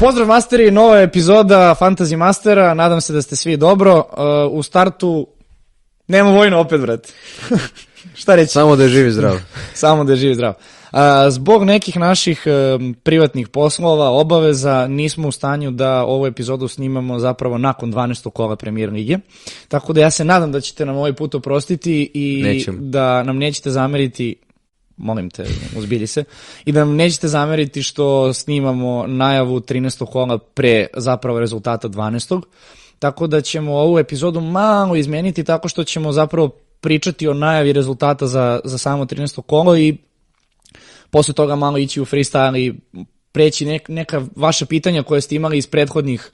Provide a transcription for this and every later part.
Pozdrav masteri, nova epizoda Fantasy Mastera, nadam se da ste svi dobro. Uh, u startu nema vojno opet, brate. Šta reći? Samo da je živi zdrav. Samo da je živi zdrav. A, zbog nekih naših e, privatnih poslova, obaveza, nismo u stanju da ovu epizodu snimamo zapravo nakon 12. kola premijer lige. Tako da ja se nadam da ćete nam ovaj put oprostiti i Nećemo. da nam nećete zameriti molim te, uzbilji se, i da nam nećete zameriti što snimamo najavu 13. kola pre zapravo rezultata 12. Tako da ćemo ovu epizodu malo izmeniti tako što ćemo zapravo pričati o najavi rezultata za, za samo 13. kolo i posle toga malo ići u freestyle i preći nek, neka vaša pitanja koje ste imali iz prethodnih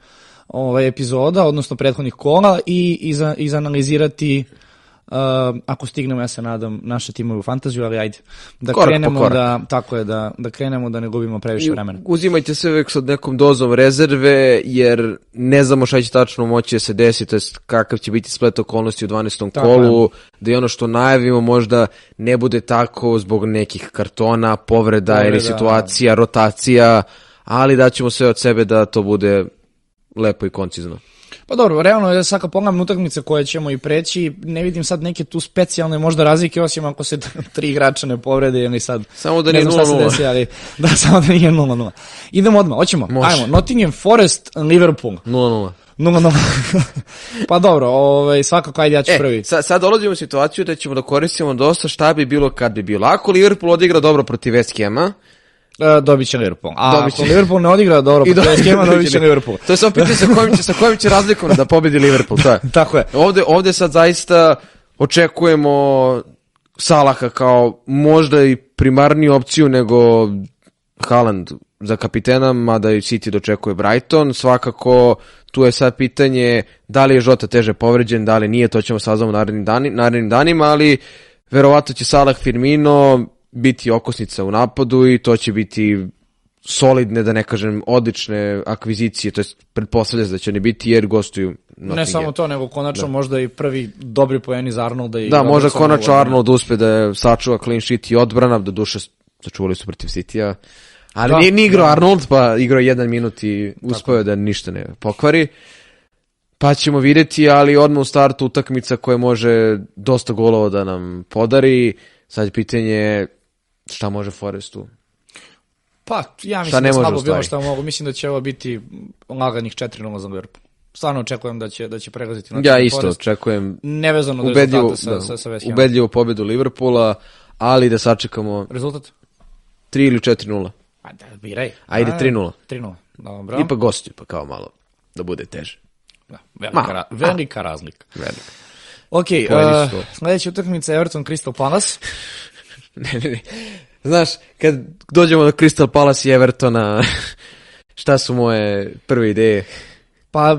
ovaj, epizoda, odnosno prethodnih kola i iza, izanalizirati Uh, ako stignemo, ja se nadam, naše timove u fantaziju, ali ajde. Da Korak krenemo korak. da, tako je, da, da krenemo da ne gubimo previše vremena. Uzimajte sve uvek sa nekom dozom rezerve, jer ne znamo šta će tačno moći da se desi, to jest kakav će biti splet okolnosti u 12. Tako kolu, da i ono što najavimo možda ne bude tako zbog nekih kartona, povreda, Povreda, ili situacija, rotacija, ali daćemo sve od sebe da to bude lepo i koncizno. Pa dobro, realno je sad kad pogledam utakmice koje ćemo i preći, ne vidim sad neke tu specijalne možda razlike, osim ako se tri igrača ne povrede ili sad... Samo da ne nije znam šta se 0:0. desi, ali da, samo da nije 0-0. Idemo odmah, hoćemo. Može. Ajmo, Nottingham Forest, Liverpool. 0-0. 0-0. pa dobro, ovaj, svakako, ajde ja ću E, prvi. sad, sad dolazimo u situaciju da ćemo da koristimo dosta šta bi bilo kad bi bilo. Ako Liverpool odigra dobro protiv West Hama, Uh, dobit će Liverpool. A Dobit će. ako Liverpool ne odigra dobro, protiv Hama, dobit će Liverpool. To je samo pitanje sa kojim će, sa kojim će razlikom da pobedi Liverpool, to je. Tako je. Ovde, ovde sad zaista očekujemo Salaha kao možda i primarniju opciju nego Haaland za kapitena, mada i City dočekuje Brighton. Svakako tu je sad pitanje da li je Žota teže povređen, da li nije, to ćemo saznamo narednim, dani, narednim danima, ali verovatno će Salah Firmino biti okosnica u napadu i to će biti solidne, da ne kažem, odlične akvizicije, to jest pretpostavlja da će ne biti jer gostuju Ne Nottingham. samo to, nego konačno možda i prvi dobri poeni za Arnolda i Da, možda konačno. Arnold uspe da je sačuva clean sheet i odbrana, do duše sačuvali su protiv City-a. Ali Da, nije, nije igrao Arnold, pa igrao je jedan minut i uspeo je da ništa ne pokvari. Pa ćemo vidjeti, ali odmah u startu utakmica koja može dosta golova da nam podari. Sad je pitanje šta može Forestu. Pa, ja mislim da može slabo bilo šta mogu. Mislim da će ovo biti laganih 4-0 za Liverpool. Stvarno očekujem da će, da će pregaziti Ja Nottingham isto Forest. očekujem Nevezano ubedljivu, rezultata sa, da, sa, sa West ubedljivu pobedu Liverpoola, ali da sačekamo Rezultat? 3 ili 4-0. Ajde, biraj. Ajde, A, 3:0. 3-0. Dobro. Ipak gostuju, pa kao malo da bude teže. Da, velika, Ma, ra velika razlika. Veliko. Ok, uh, sledeća utakmica je Everton Crystal Palace. Ne, ne, ne. Znaš, kad dođemo do Crystal Palace i Evertona, šta su moje prve ideje? Pa,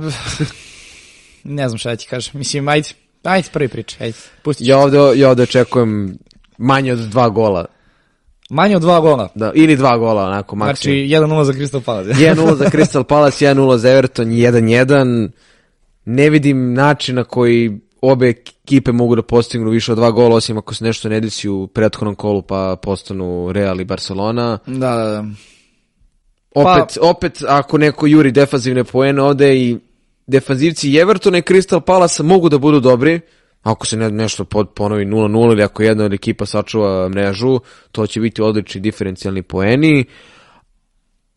ne znam šta da ti kažem. Mislim, ajde, ajde prvi prič, ajde, pusti. Ja ovde, ja ovde očekujem manje od dva gola. Manje od dva gola. Da, ili dva gola, onako, Znači, maksimum. 1-0 za Crystal Palace. 1-0 za Crystal Palace, 1-0 za Everton, 1-1. Ne vidim način na koji obe ekipe mogu da postignu više od dva gola, osim ako se nešto ne desi u prethodnom kolu pa postanu Real i Barcelona. da, da, da. Opet, opet, ako neko juri defanzivne poene ovde i defanzivci Evertona i Crystal Palace mogu da budu dobri, ako se ne, nešto pod, ponovi 0-0 ili ako jedna od ekipa sačuva mrežu, to će biti odlični diferencijalni poeni.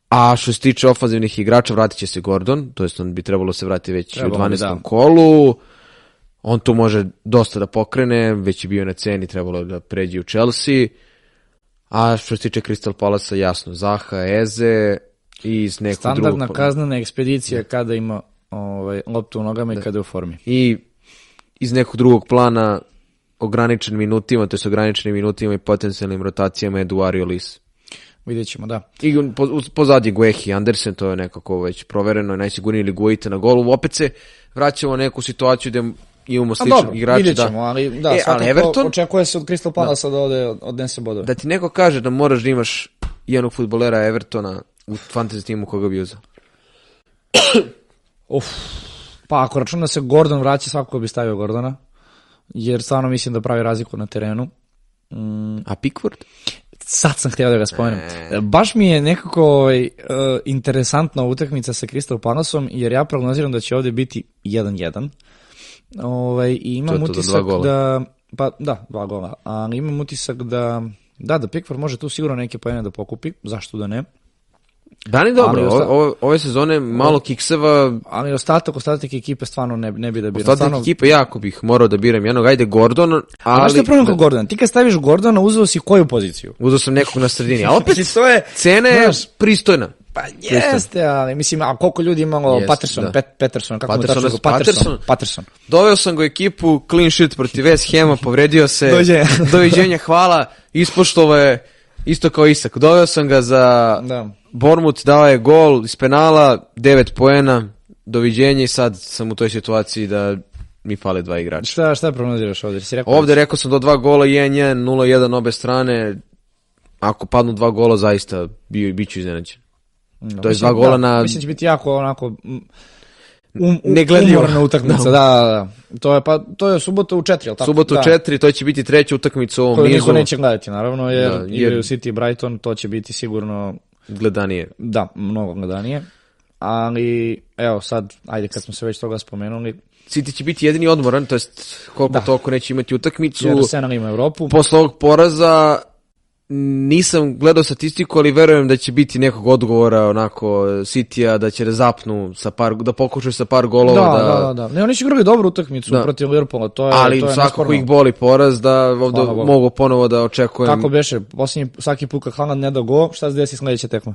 A što se tiče ofanzivnih igrača, vratit će se Gordon, to jest on bi trebalo se vratiti već Trebalo u bi, 12. da. kolu. On tu može dosta da pokrene, već je bio na ceni, trebalo da pređe u Chelsea. A što se tiče Crystal Palace, jasno, Zaha, Eze i iz nekog Standardna drugog... kaznena ekspedicija kada ima ovaj, loptu u nogama i kada je u formi. I iz nekog drugog plana ograničen minutima, to je ograničenim minutima i potencijalnim rotacijama je Duario Lis. Vidjet ćemo, da. I po, Guehi Andersen, to je nekako već provereno, najsigurniji ili Guita na golu. Opet se vraćamo neku situaciju gde imamo sličnog dobro, igrača. vidjet da. ćemo, ali da, E, ali Everton, očekuje se od Crystal Palace da, ode, odnese bodove. da ti neko kaže da moraš da imaš jednog futbolera Evertona u fantasy timu koga bi uzao. Uf, pa ako računa da se Gordon vraća, svakako bi stavio Gordona, jer stvarno mislim da pravi razliku na terenu. Mm, A Pickford? sad sam htio da ga spomenem. Baš mi je nekako ovaj, uh, interesantna utakmica sa Crystal Palaceom, jer ja prognoziram da će ovde biti 1-1. Ovaj, I imam To je to, da utisak gola. da, pa da, dva gola, ali imam utisak da, da, da Pickford može tu sigurno neke pojene da pokupi, zašto da ne. Dani dobro, Ali ove, sezone malo kikseva, Ali ostatak, ostatak ekipe stvarno ne, ne bi da bi... ostatak ekipe jako bih morao da biram jednog, ajde Gordon, Ali, ali što je problem kod Gordona? Ti kad staviš Gordona, uzeo si koju poziciju? uzeo sam nekog na sredini, a opet to je... cena je pristojna. Pa jeste, ali mislim, a koliko ljudi imalo Jeste, Patterson, da. Pet, Peterson, kako Patterson, mu tačno? Patterson, Patterson. Patterson. Doveo sam ga u ekipu, clean sheet protiv West Hema, povredio se. Doviđenja. Doviđenja, hvala. Ispoštovo je isto kao Isak. Doveo sam ga za Da. Bormut, dao je gol iz penala, 9 poena, doviđenja i sad sam u toj situaciji da mi fale dva igrača. Šta, šta prognoziraš ovdje? Si rekao Ovde rekao sam do dva gola, 1-1, 0-1 obe strane. Ako padnu dva gola, zaista bio, bit ću iznenađen. No, to je dva gola da, na- Mislim će biti jako onako... Um, um, Negledljivo. Umorna utakmica, da, da, da. To je, pa, to je subota u četiri, jel tako? Subotu da. 4, to će biti treća utakmica u ovom Koju nizu. niko neće gledati, naravno, jer, Da, da, jer- igraju City i Brighton, to će biti sigurno, Gledanije. da, mnogo gledanije. Ali, evo sad, ajde kad smo se već toga spomenuli, City će biti jedini odmoran, to jest koliko Da. toliko neće imati utakmicu. jer Arsenal ima Evropu. Posle ovog poraza nisam gledao statistiku, ali verujem da će biti nekog odgovora onako City-a, da će da zapnu sa par, da pokušaju sa par Da, golova, da, da, da. Ne, oni su igrali dobru utakmicu Da. protiv Liverpoola, to je, ali to je svakako ih boli poraz da ovde Hvala Bogu. mogu ponovo da očekujem Kako beše, posljednji, svaki put kad Haaland ne da go, šta se desi sledeća tekma?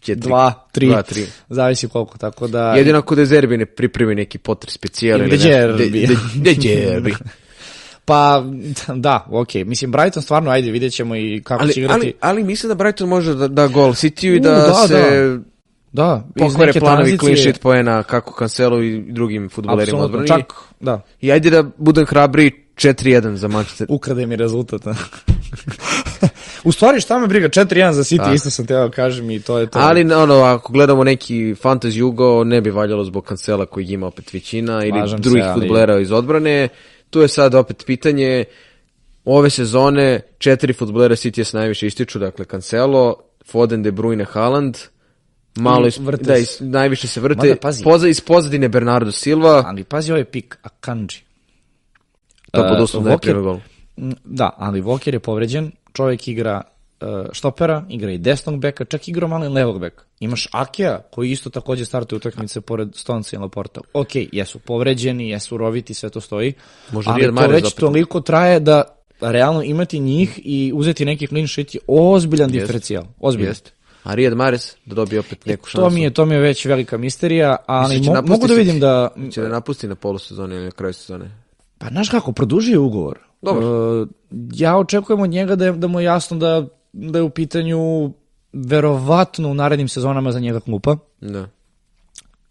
četiri. Dva, tri, Dva, tri. zavisi koliko, tako da... Jedino ako Dezerbi ne pripremi neki potres specijal Ili ili De nešto. Zerbi. De- De- Dezerbi. Pa, da, okej. Mislim, Brighton stvarno, ajde, vidjet ćemo i kako će ali, igrati. ali, ali mislim da Brighton može da, da gol City-u i U, da, da, se da, pokvare neke planovi clean sheet poena kako Cancelo i drugim futbolerima odbrani. čak, da, I ajde da budem hrabri 4-1 za Manchester. ukrade mi rezultat. a. U stvari, šta me briga, 4-1 za City, Da. isto sam teo kažem i to je to. Ali ono, ako gledamo neki fantasy ugo, ne bi valjalo zbog kancela koji ima opet većina ili se, drugih ali- futbolera iz odbrane. Tu je sad opet pitanje, ove sezone četiri futbolera City se najviše ističu, dakle Cancelo, Foden, De Bruyne, Haaland, malo is, vrte da, is, najviše se vrte, Mada, pazi. Poza, iz pozadine Bernardo Silva, Ali pazi ovaj pik, Akanji. to pod uslovom da je gol. Mm, Da, ali Walker je povređen, čovjek igra štopera, igra i desnog beka, čak igra malo i levog beka. Imaš Akija, koji isto takođe startuje utakmice pored Stonca i Laporta. Ok, jesu povređeni, jesu roviti, sve to stoji, Može ali to već opet. toliko traje da realno imati njih i uzeti neki clean sheet je ozbiljan diferencijal. Ozbiljan. Jeste. A Riyad Mahrez da dobije opet neku šansu. To mi je to mi je već velika misterija, ali će mo- mogu da vidim da Će da napusti na polusezoni ili na kraju sezone. Pa znaš kako, produžio je ugovor. Dobro. E, ja očekujem od njega da je, da mu je jasno da, da je u pitanju verovatno u narednim sezonama za njega klupa. Da.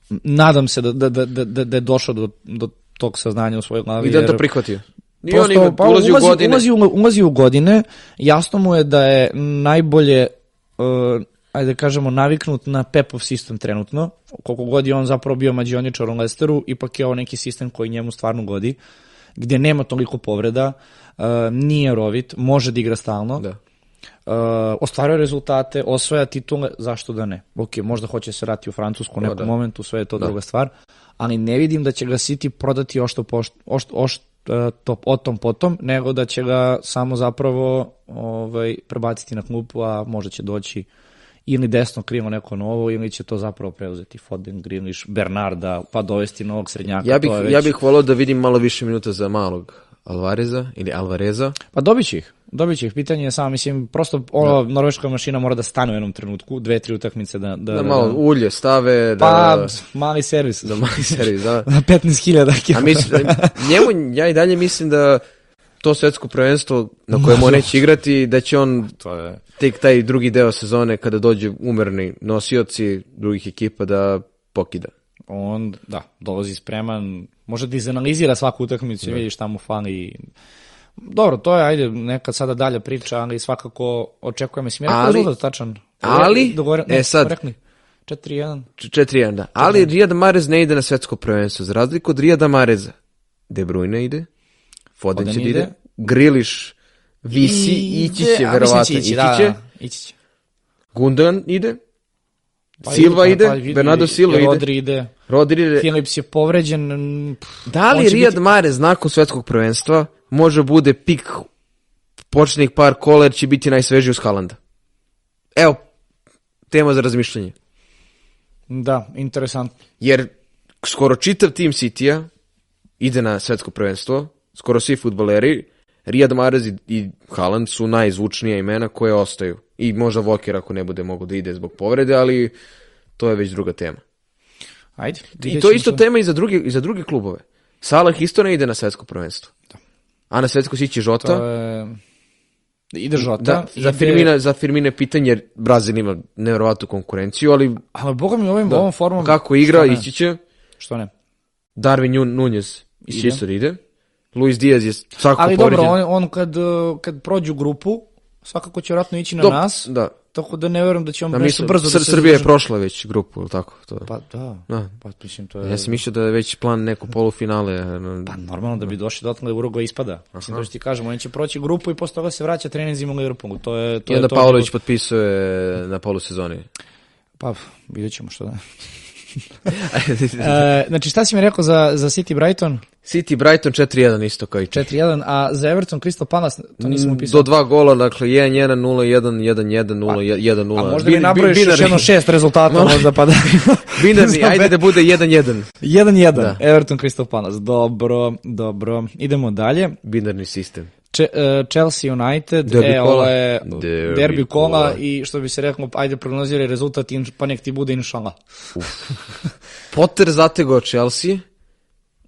Nadam se da, da, da, da, da da je došao do, do tog saznanja u svojoj glavi. I da jer to prihvatio. I prosto, on ima, pa, ulazi, u godine. Ulazi, ulazi u godine, jasno mu je da je najbolje, uh, ajde da kažemo, naviknut na Pepov sistem trenutno. Koliko god je on zapravo bio mađioničar u Lesteru, ipak je ovo neki sistem koji njemu stvarno godi, gdje nema toliko povreda, uh, nije rovit, može da igra stalno. Da. Uh, ostvaruje rezultate, osvaja titule, zašto da ne? Ok, možda hoće se rati u Francusku u nekom da. momentu, sve je to druga stvar, ali ne vidim da će ga City prodati ošto pošto, ošt, ošt, e, to, o tom potom, nego da će ga samo zapravo ovaj, prebaciti na klupu, a možda će doći ili desno krilo neko novo, ili će to zapravo preuzeti Foden, Grealish, Bernarda, pa dovesti novog srednjaka. Ja bih, to je već... ja bih volao da vidim malo više minuta za malog Alvareza ili Alvareza. Pa dobit će ih. Dobit će ih. Pitanje je samo, mislim, prosto ova norveška mašina mora da stane u jednom trenutku, dve, tri utakmice da... Da, Da malo ulje stave, da... Pa, mali servis. da mali servis, da. Na 15.000 A mislim, njemu, ja i dalje mislim da to svetsko prvenstvo na kojem on neće igrati, da će on To je... tek taj drugi deo sezone kada dođe umerni nosioci drugih ekipa da pokida. On, da, dolazi spreman, može da izanalizira svaku utakmicu i vidi šta mu fali. Dobro, to je, ajde, neka sada dalja priča, ali svakako očekujemo. Mislim, rekao Ali- rezultat tačan. ali- Dogovore, e, sad- Rekli, 4-1. 4-1, da. Ali Riyad Mahrez ne ide na svetsko prvenstvo. Za razliku od Riyada Mahreza, De Bruyne ide, Foden Foden će da ide. ide, Grilish Visi, Ide, ići će, verovatno, ići da, će. da, ići će. Gundogan ide, Pa Silva pa- ide, pa Bernardo Silva ide. Rodri ide. Rodri ide. Philips je povređen. pff, Da li će Riyad biti- Mahrez nakon svetskog prvenstva može bude pik početnih par kola jer će biti najsvežiji uz Haalanda? Evo, tema za razmišljanje. Da, interesantno. Jer skoro čitav tim City-a ide na svetsko prvenstvo, skoro svi futboleri, Riyad Mahrez i, i Haaland su najzvučnija imena koje ostaju. I možda Walker ako ne bude mogo da ide zbog povrede, ali to je već druga tema. Ajde. I to je isto sad. tema i za druge, i za druge klubove. Salah isto ne ide na svetsko prvenstvo. A na svetsko sići Žota. To je... Ide Žota. Da, za, ide- Firmina, za Firmine pitanje, jer Brazil ima nevjerovatnu konkurenciju, ali Ali boga mi ovim, ovom formom... kako igra, ići će. Što ne? Darwin Nun- Nunez ide. isto ide. Luis Diaz je svakako Ali dobro, on, on kad, kad prođu grupu, svakako će vjerojatno ići na Dok- nas, Da. Tako da ne verujem da će on Da, nešto brzo da Sr- se Srbija je prošla već grupu, ili tako? To. Pa da, Da. pa mislim to je... Ja sam mislio da je već plan neko polufinale. Pa normalno da bi došli dotle da Uruguay ispada. Mislim to što ti kažemo, oni će proći grupu i posle toga se vraća treninzima u Liverpoolu. To je to I onda je to. Pavlović potpisuje na polusezoni. Pa vidjet ćemo što da. e, znači šta si mi rekao za, za City Brighton? City Brighton 4-1 isto kao i 4-1, a za Everton Crystal Palace, to nisam upisao. Do dva gola, dakle 1-1, 0-1, 1-1, 0-1, 0 A možda mi nabrojiš još jedno šest rezultata možda pa da... Binarni, ajde da bude 1-1. 1-1, Da. Everton Crystal Palace. Dobro, dobro. Idemo dalje. Binarni sistem. Če, e, Chelsea United, Derbi e, kola. ovo je Derbi derbi, kola, kola. i što bi se reklo, ajde prognoziraj rezultat, in, pa nek ti bude inšala. Potter zategao Chelsea,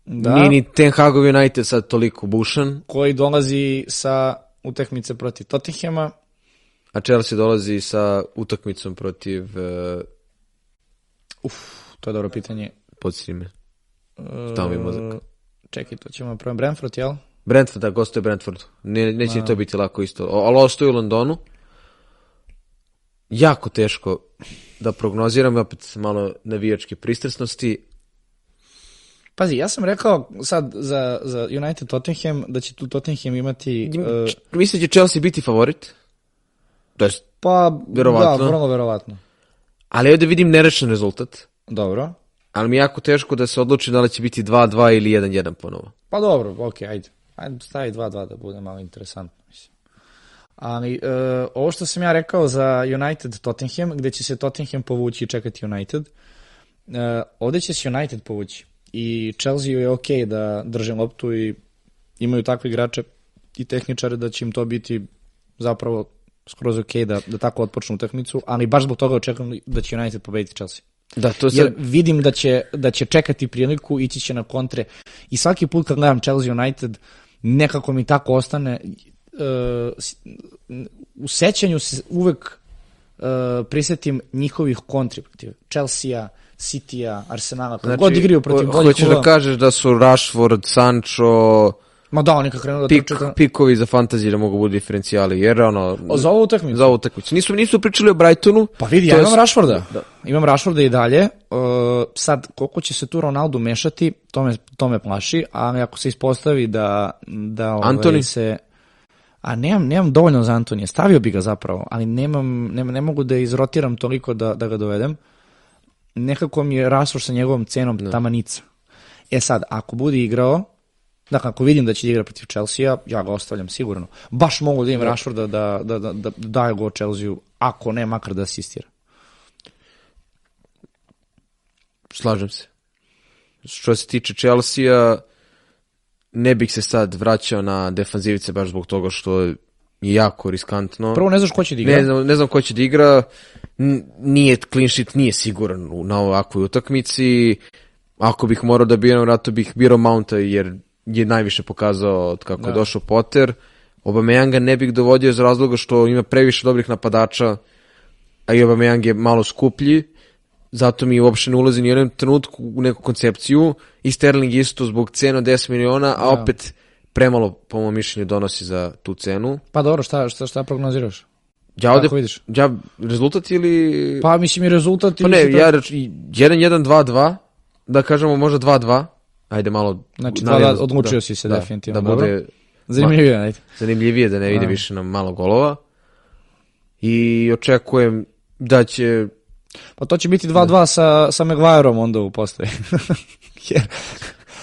Da, nije ni Ten Hagov United sad toliko bušan, koji dolazi sa utakmice protiv Tottenhema. a Chelsea dolazi sa utakmicom protiv, uh, To je dobro pitanje. podsjeti me, Stao mi mozak. E, Čekaj, to ćemo prvo Brentford, jel? Brentford, da, gostuje Brentford. Ne, neće ni to biti lako isto. Ali ostaju u Londonu. Jako teško da prognoziram, opet malo navijačke pristrasnosti. Pazi, ja sam rekao sad za, za United Tottenham da će tu Tottenham imati... e, Mislim da će Chelsea biti favorit. To jest, pa, Verovatno. da, vrlo verovatno. ali ovdje vidim nerešen rezultat. Dobro. Ali mi je jako teško da se odluči da li će biti 2-2 ili 1-1 ponovo. Pa dobro, ok, ajde. Ajde, stavi 2-2 da bude malo interesantno, mislim. Ali, e, ovo što sam ja rekao za United Tottenham, gde će se Tottenham povući i čekati United, e, ovde će se United povući. I Chelsea je ok da drže loptu i imaju takve igrače i tehničare da će im to biti zapravo skroz ok da, da tako otpočnu utakmicu, ali baš zbog toga očekujem da će United pobediti Chelsea. Da, to Jer sad, vidim da će, da će čekati priliku, ići će na kontre. I svaki put kad gledam Chelsea United, nekako mi tako ostane, uh, u sećanju se uvek uh, prisetim njihovih kontri protiv Chelsea-a, City-a, Arsenala, kad god igraju protiv boljih Hoćeš da kažeš da su Rashford, Sancho, Ma da, oni kad krenu da pik, trče, to- pikovi za fantaziju da mogu budu diferencijali, jer ono... O, za ovu utakmicu. za ovu utakmicu. Nisu, nisu pričali o Brightonu. Pa vidi, ja je imam s- Rashforda. Imam Rashforda i dalje. Uh, sad, koliko će se tu Ronaldo mešati, to me, to me plaši, ali ako se ispostavi da, da ovaj, Antoni? se... A nemam, nemam dovoljno za Antonija, stavio bi ga zapravo, ali nemam, ne, ne mogu da izrotiram toliko da, da ga dovedem. Nekako mi je Rashford sa njegovom cenom tamanica. E sad, ako bude igrao, dakle, ako vidim da će da igra protiv Chelsea-a, ja ga ostavljam sigurno. Baš mogu da imam Rashforda da, da, da, da daje go Chelsea-u, ako ne, makar da asistira. Slažem se. Što se tiče Chelsea-a, ne bih se sad vraćao na defanzivice baš zbog toga što je jako riskantno. Prvo ne znaš ko će da igra. Ne znam, ne znam ko će da igra. Nije, clean sheet nije siguran na ovakvoj utakmici. Ako bih morao da biram, rato bih birao Mounta jer je najviše pokazao od kako je došao Potter. Obameyanga ne bih dovodio iz razloga što ima previše dobrih napadača, a i Aubameyang je malo skuplji. Zato mi uopšte ne ulazi ni u jednom trenutku u neku koncepciju. I Sterling isto zbog cene od 10 miliona, a opet premalo, po mom mišljenju, donosi za tu cenu. Pa dobro, šta, šta, šta prognoziraš? Ja ovde, vidiš? Ja, rezultat ili... Pa mislim i rezultat... Pa ne, ja tako- reč, 1-1-2-2, da kažemo možda 2-2, ajde malo... Znači, 2-2, za- odlučio da, si se da, definitivno, Da dobro. bude Zanimljivije, ajde. zanimljivije da ne vide više na malo golova. I očekujem da će Pa to će biti 2-2 sa, sa Maguireom onda u postavi. Jer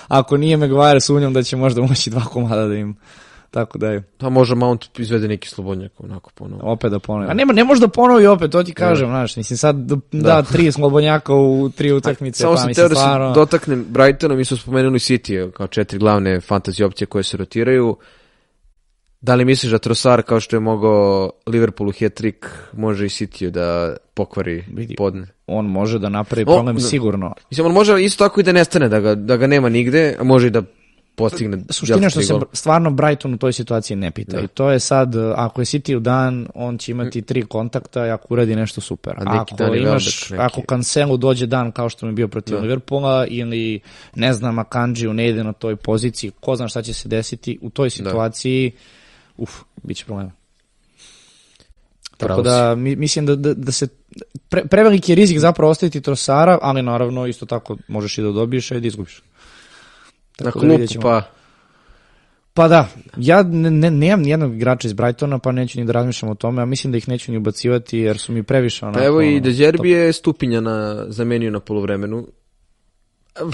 ako nije Maguire, sumnjam da će možda moći dva komada da im tako da može Mount izvede neki slobodnjak onako ponovo. Opet da ponovi. A nema, ne može da ponovi opet, to ti kažem, znaš, mislim sad da, da tri slobodnjaka u tri utakmice, Samo pa sam mislim teo da se stvarno... dotaknem Brightona, mi smo spomenuli City kao četiri glavne fantasy opcije koje se rotiraju. Da li misliš da Trossard kao što je mogao Liverpoolu hat-trick može i City da pokvari Vidi. podne? On može da napravi O, problem da. sigurno. Mislim, on može isto tako i da nestane, da ga, da ga nema nigde, a može i da postigne Suština što se stvarno Brighton u toj situaciji ne pita. I to je sad, ako je City u dan, on će imati tri kontakta i ako uradi nešto super. A neki ako imaš, neki- ako Cancelo dođe dan kao što mi je bio protiv Liverpoola ili ne znam, Akanji ne ide na toj poziciji, ko zna šta će se desiti u toj situaciji, uf, bit će problema. Tako da mi, mislim da, da, da se pre, preveliki je rizik zapravo ostaviti Trosara, ali naravno isto tako možeš i da dobiješ i da izgubiš. Na Tako da vidjet klupu, pa Pa da, ja ne, ne, nemam nijednog igrača iz Brightona, pa neću ni da razmišljam o tome, a mislim da ih neću ni ubacivati jer su mi previše onako... Pa evo i Deđerbi je Stupinja na, zamenio na polovremenu.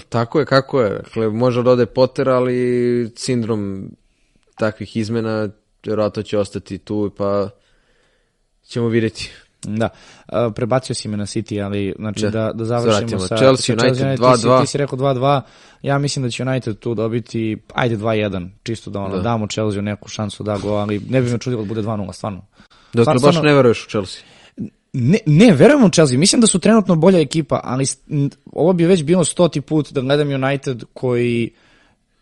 Tako je, kako je. Dakle, može da ode Potter, ali sindrom takvih izmena vjerojatno će ostati tu, pa ćemo vidjeti. Da, uh, prebacio si me na City, ali znači Da. da, da završimo Zvratimo. sa... Chelsea, sa United, Ti si- 2:2. Ti si rekao 2-2, ja mislim da će United tu dobiti, ajde 2-1, čisto da, ono, Da. damo Chelsea neku šansu da go, ali ne bi me čudilo da bude 2-0, stvarno. Dakle, Stvarno- baš ne veruješ u Chelsea. Ne, ne, verujem u Chelsea. Mislim da su trenutno bolja ekipa, ali ovo bi već bilo stoti put da gledam United koji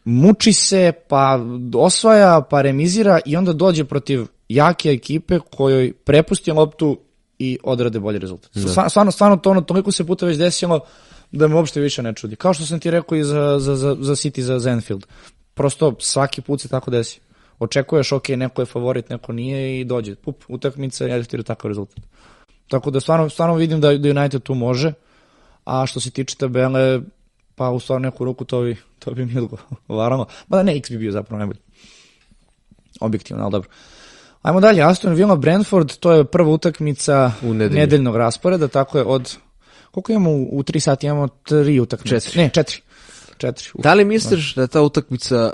muči se, pa osvaja, pa remizira i onda dođe protiv jake ekipe kojoj prepusti loptu i odrade bolji rezultat. Stvarno, stvarno, stvarno to ono, toliko se puta već desilo da me uopšte više ne čudi. Kao što sam ti rekao i za, za, za, za City, za, za Enfield. Prosto svaki put se tako desi. Očekuješ, ok, neko je favorit, neko nije i dođe. Pup, utakmica i efektira takav rezultat. Tako da stvarno, stvarno vidim da, da United tu može, a što se tiče tabele, pa u stvarno neku ruku to bi, to bi mi odgovaralo. Mada ne, X bi bio zapravo najbolji. Objektivno, ali dobro. Ajmo dalje, Aston Villa Brentford, to je prva utakmica U nedelju. nedeljnog rasporeda, tako je od, koliko imamo u, u tri sati, imamo tri utakmice. Četiri. Ne, četiri. Četiri. Uf. Da li misliš da ta utakmica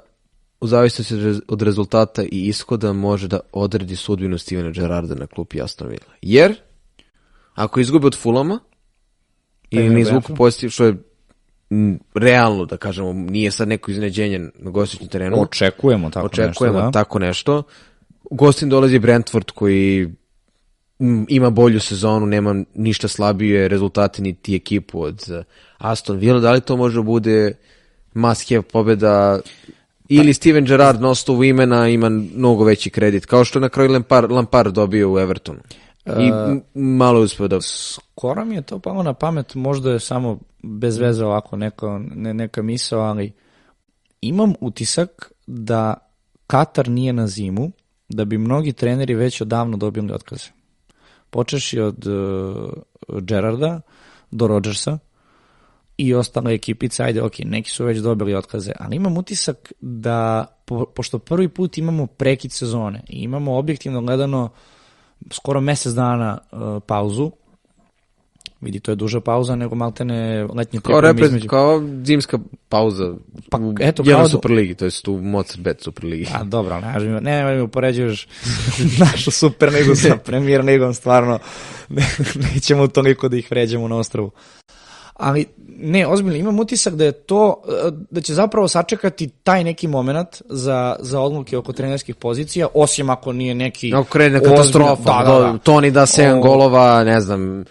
u zavisnosti od rez- od rezultata i ishoda može da odredi sudbinu Stevena Gerrarda na klupi Aston Villa? Jer, ako izgube od Fulama, ili igra ne izvuku pozitiv, što je realno, da kažemo, nije sad neko iznenađenje na gostićem terenu. Očekujemo tako Očekujemo nešto, da. tako nešto. U gostin dolazi Brentford koji mm, ima bolju sezonu, nema ništa slabije rezultate niti ekipu od eh, Aston Villa. Da li to može da bude must have pobjeda ili Steven Gerrard na osnovu imena ima mnogo veći kredit, kao što je na kraju Lampard, Lampard dobio u Evertonu. I m- malo je uspio da... Skoro mi je to palo na pamet, možda je samo bez veze ovako neka, ne, neka misao, ali imam utisak da Katar nije na zimu, da bi mnogi treneri već odavno dobili otkaze. Počeši od uh, Gerarda do Rodgersa i ostale ekipice, ajde, ok, neki su već dobili otkaze, ali imam utisak da, po, pošto prvi put imamo prekid sezone i imamo objektivno gledano skoro mesec dana uh, pauzu, vidi, to je duža pauza nego maltene letnji Kao, pripreme repre, između. kao zimska pauza Pa, u eto, jednoj kao da- Superligi, to je u Mozart Bet Superligi. A dobro, ne, ne, ne, ne mi upoređuješ našu super ligu sa premier ligom, stvarno ne, nećemo toliko da ih vređamo na ostrovu. Ali, ne, ozbiljno, imam utisak da je to, da će zapravo sačekati taj neki moment za, za odluke oko trenerskih pozicija, osim ako nije neki... Ako krene katastrofa, Da, da, da. Toni da 7 O, golova, ne znam,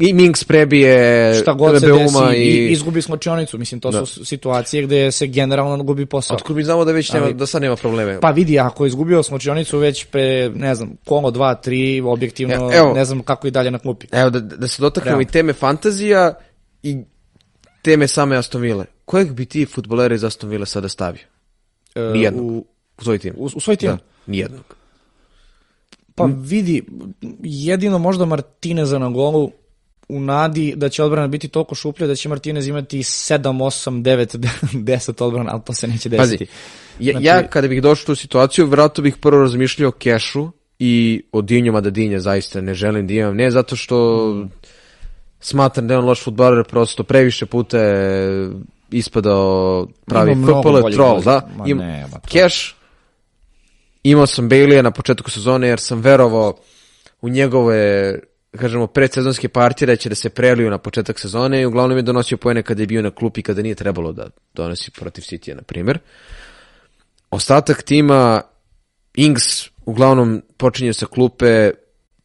i Minks prebije Šta god se desi, i... i... izgubi slučionicu, mislim, to su situacije gde se generalno gubi posao. Otkud mi znamo da već nema, Ali- da sad nema probleme. Pa vidi, ako je izgubio slučionicu već pre, ne znam, kolo 2, 3, objektivno, E, evo. ne znam kako i dalje na klupi. Evo, da, da se dotaknemo i teme fantazija i teme same Aston Ville. Kojeg bi ti futbolera iz Aston Ville sada stavio? E, Nijednog. U, U svoj tim? u, u svoj tim? Da, nijednog. Pa vidi, jedino možda Martineza na golu, u nadi da će odbrana biti toliko šuplja da će Martinez imati 7, 8, 9, 10 odbrana, ali to se neće desiti. Pazi, ja, znači... ja kada bih došao u tu situaciju, vratno bih prvo razmišljao o kešu i o Dinju, mada Dinja zaista ne želim da imam. Ne zato što mm. smatram da je on loš futbaler, prosto previše puta je ispadao pravi FPL troll, da? Ma Im, ne, ma Cash, imao sam Bailey na početku sezone jer sam verovao u njegove kažemo, predsezonske partije da će da se preliju na početak sezone i uglavnom je donosio pojene kada je bio na klupi kada nije trebalo da donosi protiv City, na primjer. Ostatak tima, Ings uglavnom počinje sa klupe,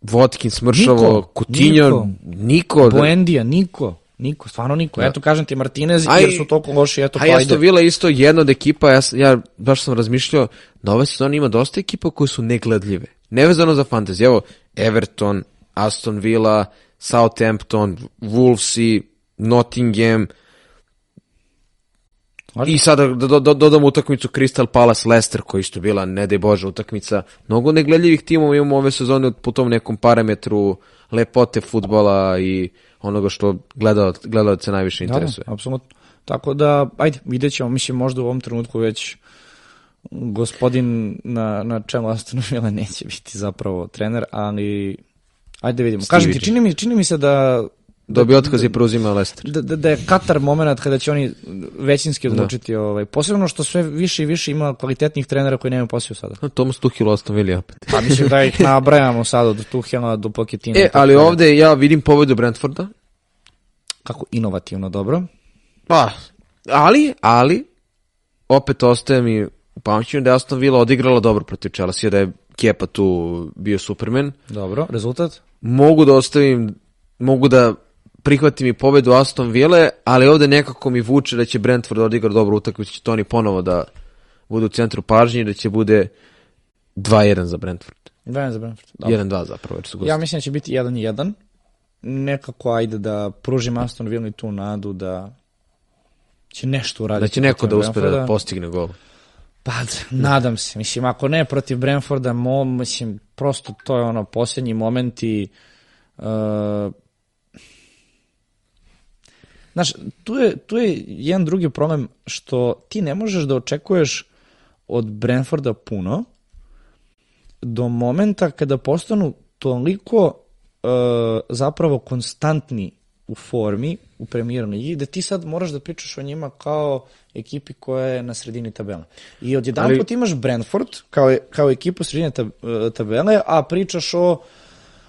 Watkins, Mršavo, Coutinho, niko, niko da... Buendija, niko. Niko, stvarno niko. Da. Eto, kažem ti, Martinez, aj, jer su toliko loši, eto, pa ajde. A Aston Villa isto jedna od ekipa, ja, ja baš sam razmišljao, da ove sezone ima dosta ekipa koje su negledljive. Nevezano za fantasy. Evo, Everton, Aston Villa, Southampton, Wolvesi, Nottingham, I sada da do, do, dodamo utakmicu Crystal Palace Leicester koja isto bila ne daj Bože utakmica. Mnogo negledljivih timova imamo ove sezone po tom nekom parametru lepote futbola i onoga što gledalac, gledalac najviše da, da, interesuje. Da, apsolutno. Tako da, ajde, vidjet ćemo, mislim, možda u ovom trenutku već gospodin na, na čemu Aston Villa neće biti zapravo trener, ali ajde da vidimo. Kažem ti, čini mi, čini mi se da Dobio otkaz i preuzima Leicester. Da, da, da je Katar moment kada će oni većinski da. odlučiti, da. ovaj, posebno što sve više i više ima kvalitetnih trenera koji nemaju posao sada. No, Thomas Tuchel Aston Villa opet. Pa mislim da ih nabrajamo sada od Tuchela do Pochettino. E, ali ovde ja vidim pobedu Brentforda. Kako inovativno, dobro. Pa, ali, ali, opet ostaje mi u pamćenju da je Aston Villa odigrala dobro protiv Chelsea, da je Kepa tu bio supermen. Dobro, rezultat? Mogu da ostavim, mogu da prihvatim i pobedu Aston Ville, ali ovde nekako mi vuče da će Brentford odigra dobro utakmicu, da će Toni ponovo da bude u centru pažnje da će bude 2-1 za Brentford. 2-1 za Brentford. 1-2 zapravo, jer su gosti. Ja mislim da će biti 1-1. Nekako ajde da pružim Aston Villa tu nadu da će nešto uraditi. Da će neko da uspe da postigne gol. Pa, nadam se. Mislim, ako ne protiv Brentforda, mo, mislim, prosto to je ono, posljednji moment i uh, Znaš, tu je, tu je jedan drugi problem što ti ne možeš da očekuješ od Brentforda puno do momenta kada postanu toliko uh, zapravo konstantni u formi u premijernoj ligi, da ti sad moraš da pričaš o njima kao ekipi koja je na sredini tabela. I odjedan Ali... put imaš Brentford kao, kao ekipu sredine tabele, a pričaš o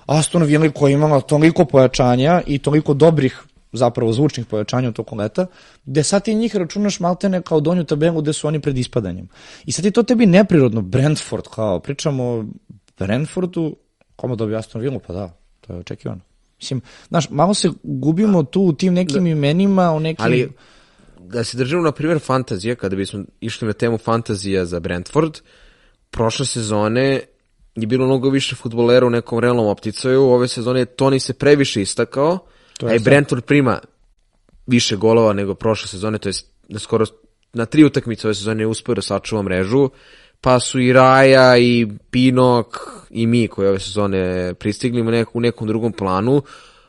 Aston Villa koja imala toliko pojačanja i toliko dobrih zapravo zvučnih pojačanja u toku leta, gde sad ti njih računaš maltene kao donju tabelu gde su oni pred ispadanjem. I sad je to tebi neprirodno, Brentford, kao, pričamo o Brentfordu, kome dobio Aston Villa, pa da, to je očekivano. Mislim, znaš, malo se gubimo tu u tim nekim da, imenima, u nekim... Ali, da se držimo, na primjer, fantazija, kada bismo išli na temu fantazija za Brentford, prošle sezone je bilo mnogo više futbolera u nekom realnom opticaju, ove sezone Toni se previše istakao, To je Brentford prima više golova nego prošle sezone, to je na skoro na tri utakmice ove sezone je uspio da sačuva mrežu, pa su i Raja i Pinok i mi koji ove sezone pristigli u nekom drugom planu,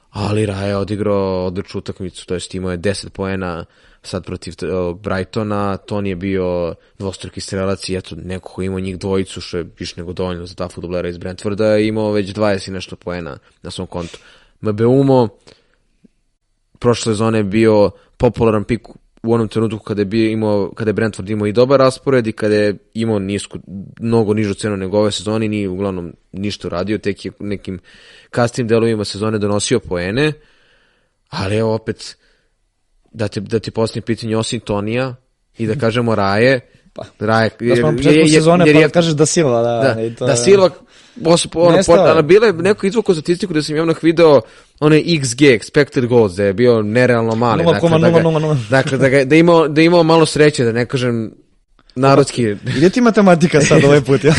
ali Raja je odigrao odličnu utakmicu, to jest imao je 10 poena sad protiv uh, Brightona, Toni je bio dvostruki strelac i eto, neko ko imao njih dvojicu, što je više nego dovoljno za ta futbolera iz Brentforda, imao već 20 i nešto poena na svom kontu. Mbeumo, prošle sezone je bio popularan pik u onom trenutku kada je bio imao kada je Brentford imao i dobar raspored i kada je imao nisku mnogo nižu cenu nego ove sezone ni uglavnom ništa radio tek je nekim kasnim delovima sezone donosio poene. Ali evo opet da ti, da ti postavim pitanje osim Tonija i da kažemo Raje Pa, Raje, da smo na početku sezone, jer, pa kažeš da Silva, da. Da, i to, da Silva, posle, ono, port, ali bile neko izvuko statistiku da sam javno video onaj XG, expected goals, da je bio nerealno mali. 0,000. Dakle, da, ga, dakle, da, ga, da, imao, da imao malo sreće, da ne kažem narodski. Ide ti matematika sad ovaj put, ja?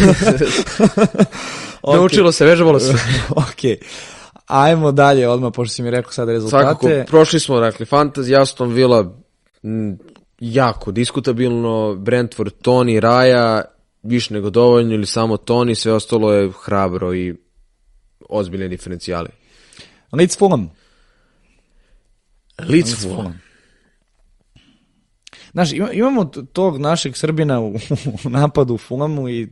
okay. Naučilo se, vežbalo se. ok. Ajmo dalje, odmah, pošto si mi rekao sad rezultate. Svakako, prošli smo, dakle, Fantasy, Aston Villa, jako diskutabilno, Brentford, Tony, Raja, više nego dovoljno ili samo Tony, sve ostalo je hrabro i ozbiljne diferencijale. Leeds Fulham. Leeds Fulham. Znaš, ima- imamo tog našeg Srbina u, u napadu u Fulamu i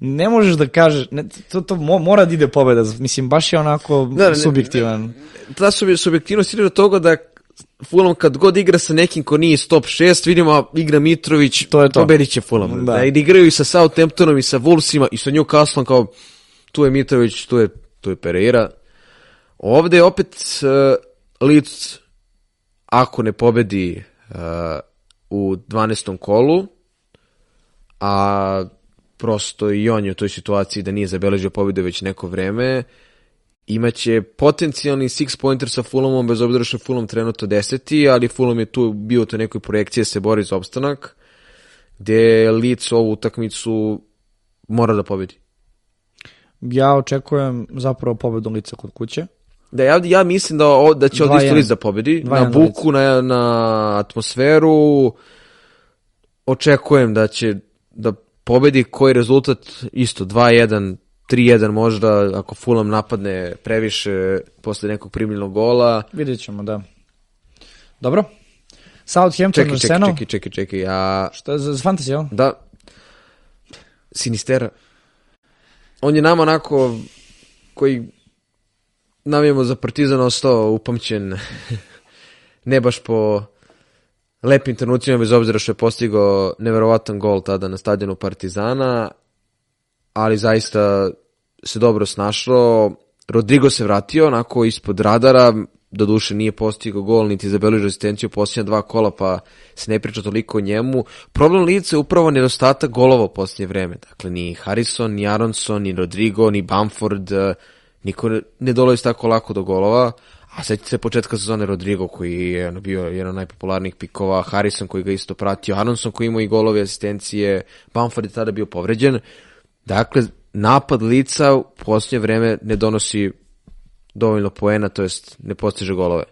ne možeš da kažeš, ne, to, to mo- mora da ide pobeda, mislim, baš je onako Da, ne- subjektivan. Ta sub- subjektivnost ide do toga da Fulham kad god igra sa nekim ko nije iz top 6, vidimo igra Mitrović, To je to. pobedit će Fulham. Da. Da. da igraju i sa Southamptonom i sa Wolvesima i sa Newcastlom kao tu je Mitrović, tu je, tu je Pereira. Ovde je opet uh, Leeds ako ne pobedi uh, u 12. kolu, a prosto i on je u toj situaciji da nije zabeležio pobedu već neko vreme, imaće potencijalni six pointer sa Fulhamom, bez obzira što je Fulham trenutno deseti, ali Fulham je tu bio u toj nekoj projekciji da se bori za opstanak, gde Leeds ovu utakmicu mora da pobedi. Ja očekujem zapravo pobedu lica kod kuće. Da, ja, ja mislim da, o, da će ovdje isto 2:1. Leeds da pobedi, 2:1 na buku, na, na atmosferu, očekujem da će da pobedi koji rezultat isto 2-1, 3-1 možda ako Fulham napadne previše posle nekog primljenog gola. Vidjet ćemo, da. Dobro. Southampton, Čekaj, čekaj, Arsenal. čekaj, čekaj, čekaj, a Šta je za, za fantasy, jel? da Sinistera on je nama onako koji navijemo za Partizan ostao upamćen ne baš po lepim trenucima bez obzira što je postigao neverovatan gol tada na stadionu Partizana ali zaista se dobro snašao Rodrigo se vratio onako ispod radara do duše nije postigao gol niti zabeležio asistenciju posljednja dva kola pa se ne priča toliko o njemu. Problem Lice je upravo nedostatak golova u posljednje vreme. Dakle, ni Harrison, ni Aronson, ni Rodrigo, ni Bamford, eh, niko ne- dolazi tako lako do golova. A sećate se početka sezone Rodrigo koji je bio jedan od najpopularnijih pikova, Harrison koji ga isto pratio, Aronson koji imao i golove asistencije, Bamford je tada bio povređen. Dakle, napad lica u posljednje vreme ne donosi dovoljno poena, to jest ne postiže golove.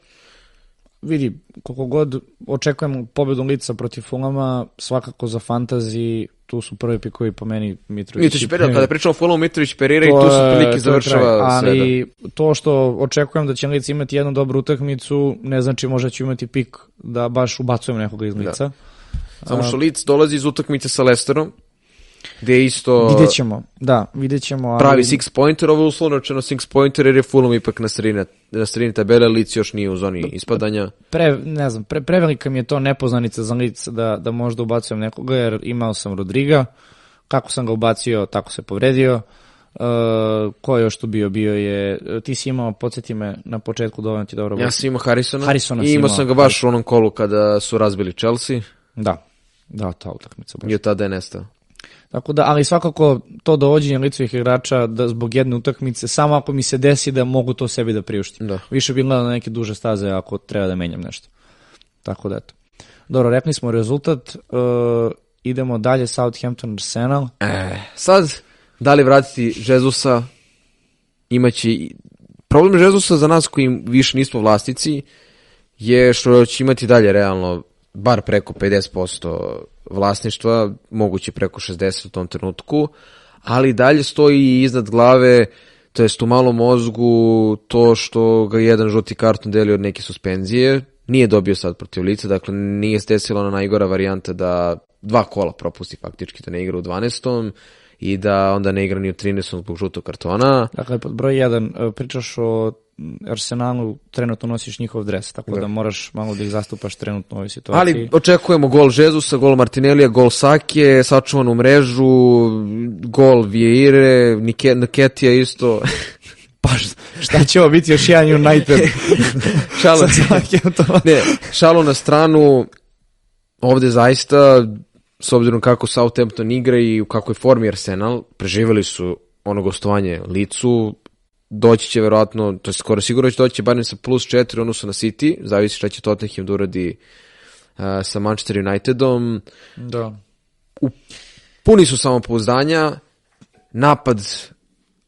Vidi, koliko god očekujem pobedu lica protiv Fulama, svakako za fantasy, tu su prvi pikovi po meni Mitrović. Mitrović Pereira. kada pričamo o Fulhamu Mitrović Pereira i tu su prilike završava sve. da. Ali to što očekujem da će Lic imati jednu dobru utakmicu, ne znači možda ću imati pik da baš ubacujem nekoga iz lica. Samo što Leeds dolazi iz utakmice sa Leicesterom, gde isto Vidjet ćemo, da, vidjet ćemo. Ali... pravi six pointer, ovo je uslovno rečeno six pointer jer je Fulham ipak na sredini, na sredini tabele, Leeds još nije u zoni ispadanja. pre, ne znam, pre, prevelika mi je to nepoznanica za lic da, da možda ubacujem nekoga, jer imao sam Rodriga, kako sam ga ubacio, tako se povredio. Uh, ko je još tu bio? Bio je, ti si imao, podsjeti me na početku dovoljno ti dobro. Ja sam imao Harrisona, Harrisona i imao imao. sam ga baš u onom kolu kada su razbili Chelsea Da, da, ta utakmica. baš. i od tada je nestao. Tako da, ali svakako to dovođenje licovih igrača da zbog jedne utakmice, samo ako mi se desi da mogu to sebi da priuštim. Da. Više bih gledao na neke duže staze ako treba da menjam nešto. Tako da eto. Dobro, rekli smo rezultat, uh, idemo dalje, Southampton Arsenal. E, sad, da li vratiti Žezusa, imaće... Problem Žezusa za nas koji više nismo vlasnici je što će imati dalje realno bar preko 50% vlasništva, moguće preko 60 u tom trenutku, ali dalje stoji iznad glave, to jest u malom mozgu, to što ga jedan žuti karton deli od neke suspenzije, nije dobio sad protiv lica, dakle nije se desila ona najgora varijanta da dva kola propusti faktički, da ne igra u 12. i da onda ne igra ni u 13. zbog žutog kartona. Dakle, pod broj 1, uh, pričaš o Arsenalu, trenutno nosiš njihov dres, tako da, moraš malo da ih zastupaš trenutno u ovoj situaciji. Ali očekujemo gol Žezusa, gol Martinelija, gol Sake, sačuvanu mrežu, gol Vieire, Nike, Niketija isto. Pa šta će ovo biti još jedan United Southamptonom? ne, šalu na stranu, ovde zaista, s obzirom kako Southampton igra i u kakvoj formi Arsenal, preživeli su ono gostovanje licu, doći će verovatno, to je skoro sigurno će doći barem sa plus 4 odnosu na City, zavisi šta će Tottenham da uradi uh, sa Manchester Unitedom. Da. Puni su samopouzdanja, napad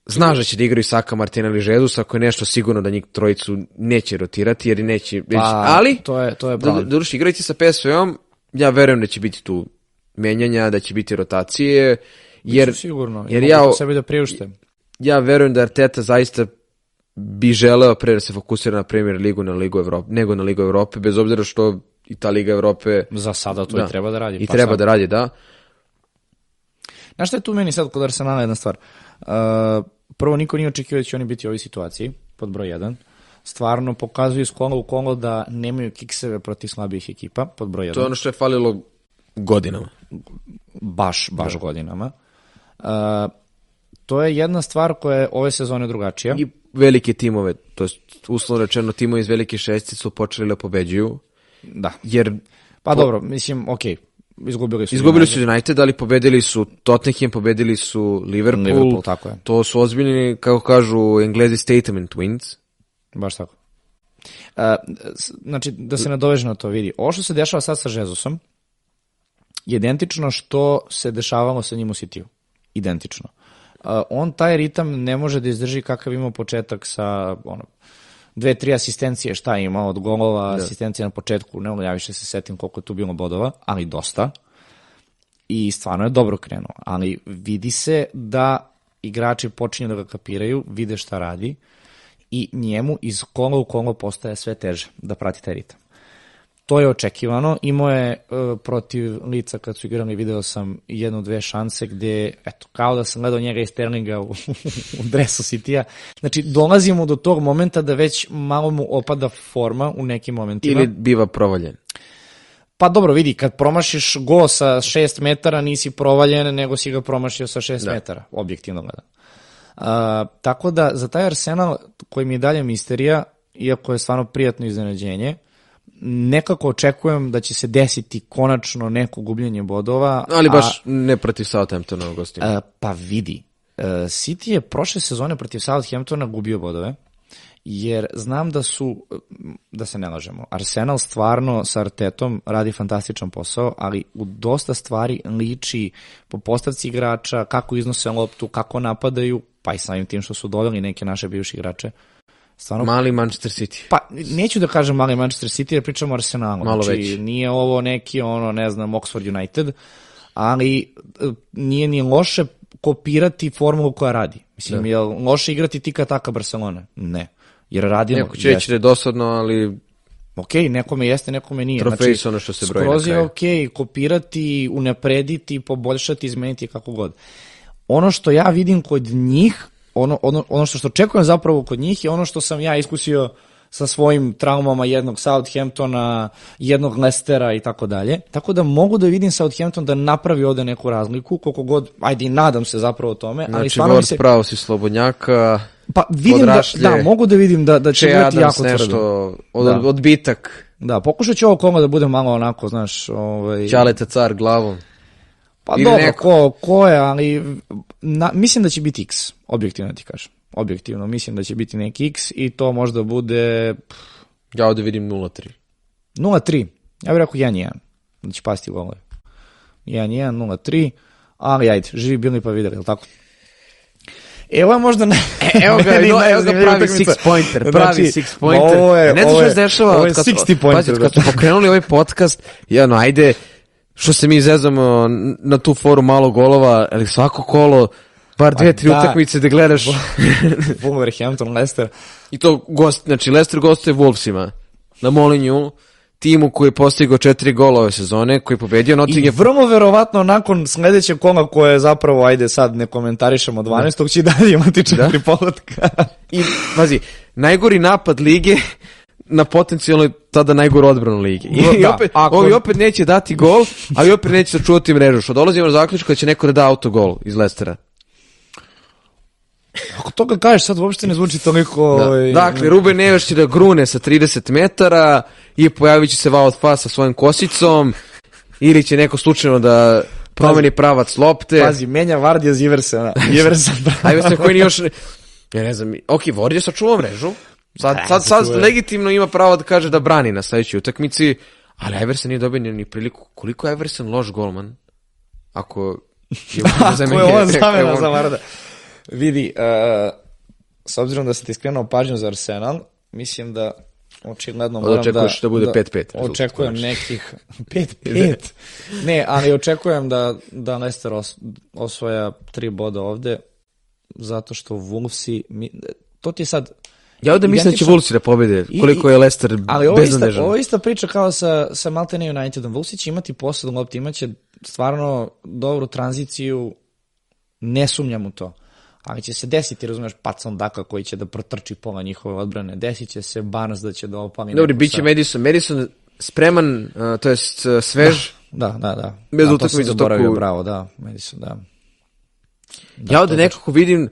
znaš da će da igraju Saka, Martinelli, Jesus, ako je nešto sigurno da njih trojicu neće rotirati, jer neće, već, Pa, ali, to je, to je da, problem. doduše, igrajući sa PSV-om, ja verujem da će biti tu menjanja, da će biti rotacije, jer, Sigurno, jer ja- sebi da priušte. ja verujem da Arteta zaista bi želeo pre da se fokusira na Premier ligu na Ligu Evrope, nego na Ligu Evrope, bez obzira što i ta Liga Evrope... Za sada to i treba da radi. I pa treba sad. da radi, da. Znaš šta je tu meni sad kod Arsenala jedna stvar? Uh, prvo, niko nije očekivao da će oni biti u ovoj situaciji, pod broj 1. Stvarno pokazuju iz kola u kolo da nemaju kikseve protiv slabijih ekipa, pod broj 1. To je ono što je falilo godinama. baš, baš godinama. Uh, to je jedna stvar koja je ove sezone drugačija. I velike timove, to je uslovno rečeno timovi iz velike šesti su počeli da pobeđuju, Da. jer Pa dobro, mislim, okej, izgubili su. izgubili su United, ali pobedili su Tottenham, pobedili su Liverpool, Liverpool, tako je. to su ozbiljni, kako kažu englezi, statement wins. Baš tako. Uh, znači, da se nadoveže na to, vidi. Ovo što se dešava sad sa Žezusom identično što se dešavalo sa njim u Citiju. Identično. Uh, on taj ritam ne može da izdrži kakav ima početak sa ono, dve, tri asistencije, šta je imao od golova, da. asistencije na početku, ne ja više se setim koliko je tu bilo bodova, ali dosta. I stvarno je dobro krenuo, ali vidi se da igrači počinju da ga kapiraju, vide šta radi i njemu iz kola u kolo postaje sve teže da prati taj ritam. To je očekivano. Imao je e, protiv lica kad su igrali, video sam jednu, dve šanse gde, eto, kao da sam gledao njega iz Sterlinga u, u dresu City-a. Znači, dolazimo do tog momenta da već malo mu opada forma u nekim momentima. Ili biva provaljen. Pa dobro, vidi, kad promašiš go sa 6 metara, nisi provaljen, nego si ga promašio sa 6 da. metara, objektivno gledano. A, tako da, za taj Arsenal, koji mi je dalje misterija, iako je stvarno prijatno iznenađenje, nekako očekujem da će se desiti konačno neko gubljenje bodova. Ali a- baš ne protiv Southamptona u gostima. E, pa vidi, e, City je prošle sezone protiv Southamptona gubio bodove, jer znam da su, da se ne lažemo, Arsenal stvarno sa Artetom radi fantastičan posao, ali u dosta stvari liči po postavci igrača, kako iznose loptu, kako napadaju, pa i samim tim što su doveli neke naše bivše igrače. Stvarno Mali Manchester City. Pa, neću da kažem mali Manchester City, jer pričamo o Arsenalu. Malo znači, veći. nije ovo neki, ono, ne znam, Oxford United, ali e, nije ni loše kopirati formulu koja radi. Mislim, da. je loše igrati tika taka Barcelona? Ne. Jer radimo... Neko će reći da je dosadno, ali Ok, nekome jeste, nekome nije. Trofeji su ono što se broji na skroz je ok, kopirati, unaprediti, poboljšati, izmeniti kako god. Ono što ja vidim kod njih, ono, ono, ono što, što očekujem zapravo kod njih je ono što sam ja iskusio sa svojim traumama jednog Southamptona, jednog Leicestera i tako dalje. Tako da mogu da vidim Southampton da napravi ovde neku razliku, koliko god, ajde i nadam se zapravo o tome, ali znači stvarno mi Ward se... pravo si Slobodnjaka, Pa vidim da, Podrašlje, da, mogu da vidim da, da će biti jako nešto, tvrdo. od, Da. odbitak, Da, pokušat ću ovo koma da bude malo onako, znaš, ovaj... Ćaleta car glavom. Pa Ili dobro, neko. ko, ko je, ali na, mislim da će biti X, objektivno ti kažem. Objektivno, mislim da će biti neki X i to možda bude pff, Ja ovde vidim 0-3. 0-3. Ja bih rekao 1-1, da će pasti golove. 1-1, 0-3, ali ajde, živi bili pa videli, jel tako? Evo je možda ne... Evo ga, meni evo ga pravi six pointer, pravi Znači, six pointer. Ovo je, ne znaš ovo što se dešava ovo je od kad, 60 pointer. pazi, kad smo pokrenuli ovaj podcast, jedno, ajde, što se mi zezamo na tu foru malo golova, ali svako kolo, bar dve, tri da. utakmice da gledaš. Wolverhampton, Leicester. I to gost, znači Leicester gostuje Wolvesima na Molinju, timu koji je postigao četiri gola ove sezone, koji je pobedio I Nottingham. vrlo verovatno nakon sledećeg kola koje je zapravo, ajde sad ne komentarišemo 12. će i dalje imati četiri polotka. I, pazi, najgori napad lige na potencijalno tada najgoru odbranu lige. I, Da, opet, ako- ovi opet neće dati gol, ali opet neće sačuvati mrežu. Što dolazimo do zaključka da će neko da da autogol iz Lestera. Ako to ga kažeš, sad uopšte ne zvuči toliko... Da. ovaj, Dakle, Ruben Neves će da grune sa 30 metara i pojavit će se Wout Fa sa svojim kosicom ili će neko slučajno da promeni pravac lopte. Pazi, menja Vardija za Iversena. Iversen, Ajme se koji nije još... Ja ne znam, ok, Vord je sačuvao mrežu. Sad, Da, sad, sad sačuvao je. legitimno ima pravo da kaže da brani na sledećoj utakmici, ali Everson nije dobio ni, ni priliku. Koliko je Everson loš golman? Ako je Ako je on zamena za Varda. Vidi, uh, s obzirom da sam ti skrenuo pažnju za Arsenal, mislim da očigledno moram da... očekuješ da bude 5-5 rezultat, Očekujem konačno. nekih... 5-5? ne, ali očekujem da, da Leicester os, osvoja tri boda ovde, zato što Wolvesi... Mi, to ti je sad... Ja ovde mislim da će Wolvesi da pobede, koliko je Leicester Ali ovo beznadežan. ovo je ista priča kao sa, sa Maltene Unitedom. Vulsi će imati poslednu loptu, imaće stvarno dobru tranziciju, ne sumnjam u to. Ali će se desiti, razumeš, Patson Daka koji će da protrči pola njihove odbrane. Desit će se Barnes da će da opali. Dobri, bit će Madison. Madison spreman, uh, to jest uh, svež. Da, da, da. Bez A to utakmice zaboravio, toku- bravo, da. Madison, da. ja ovde nekako vidim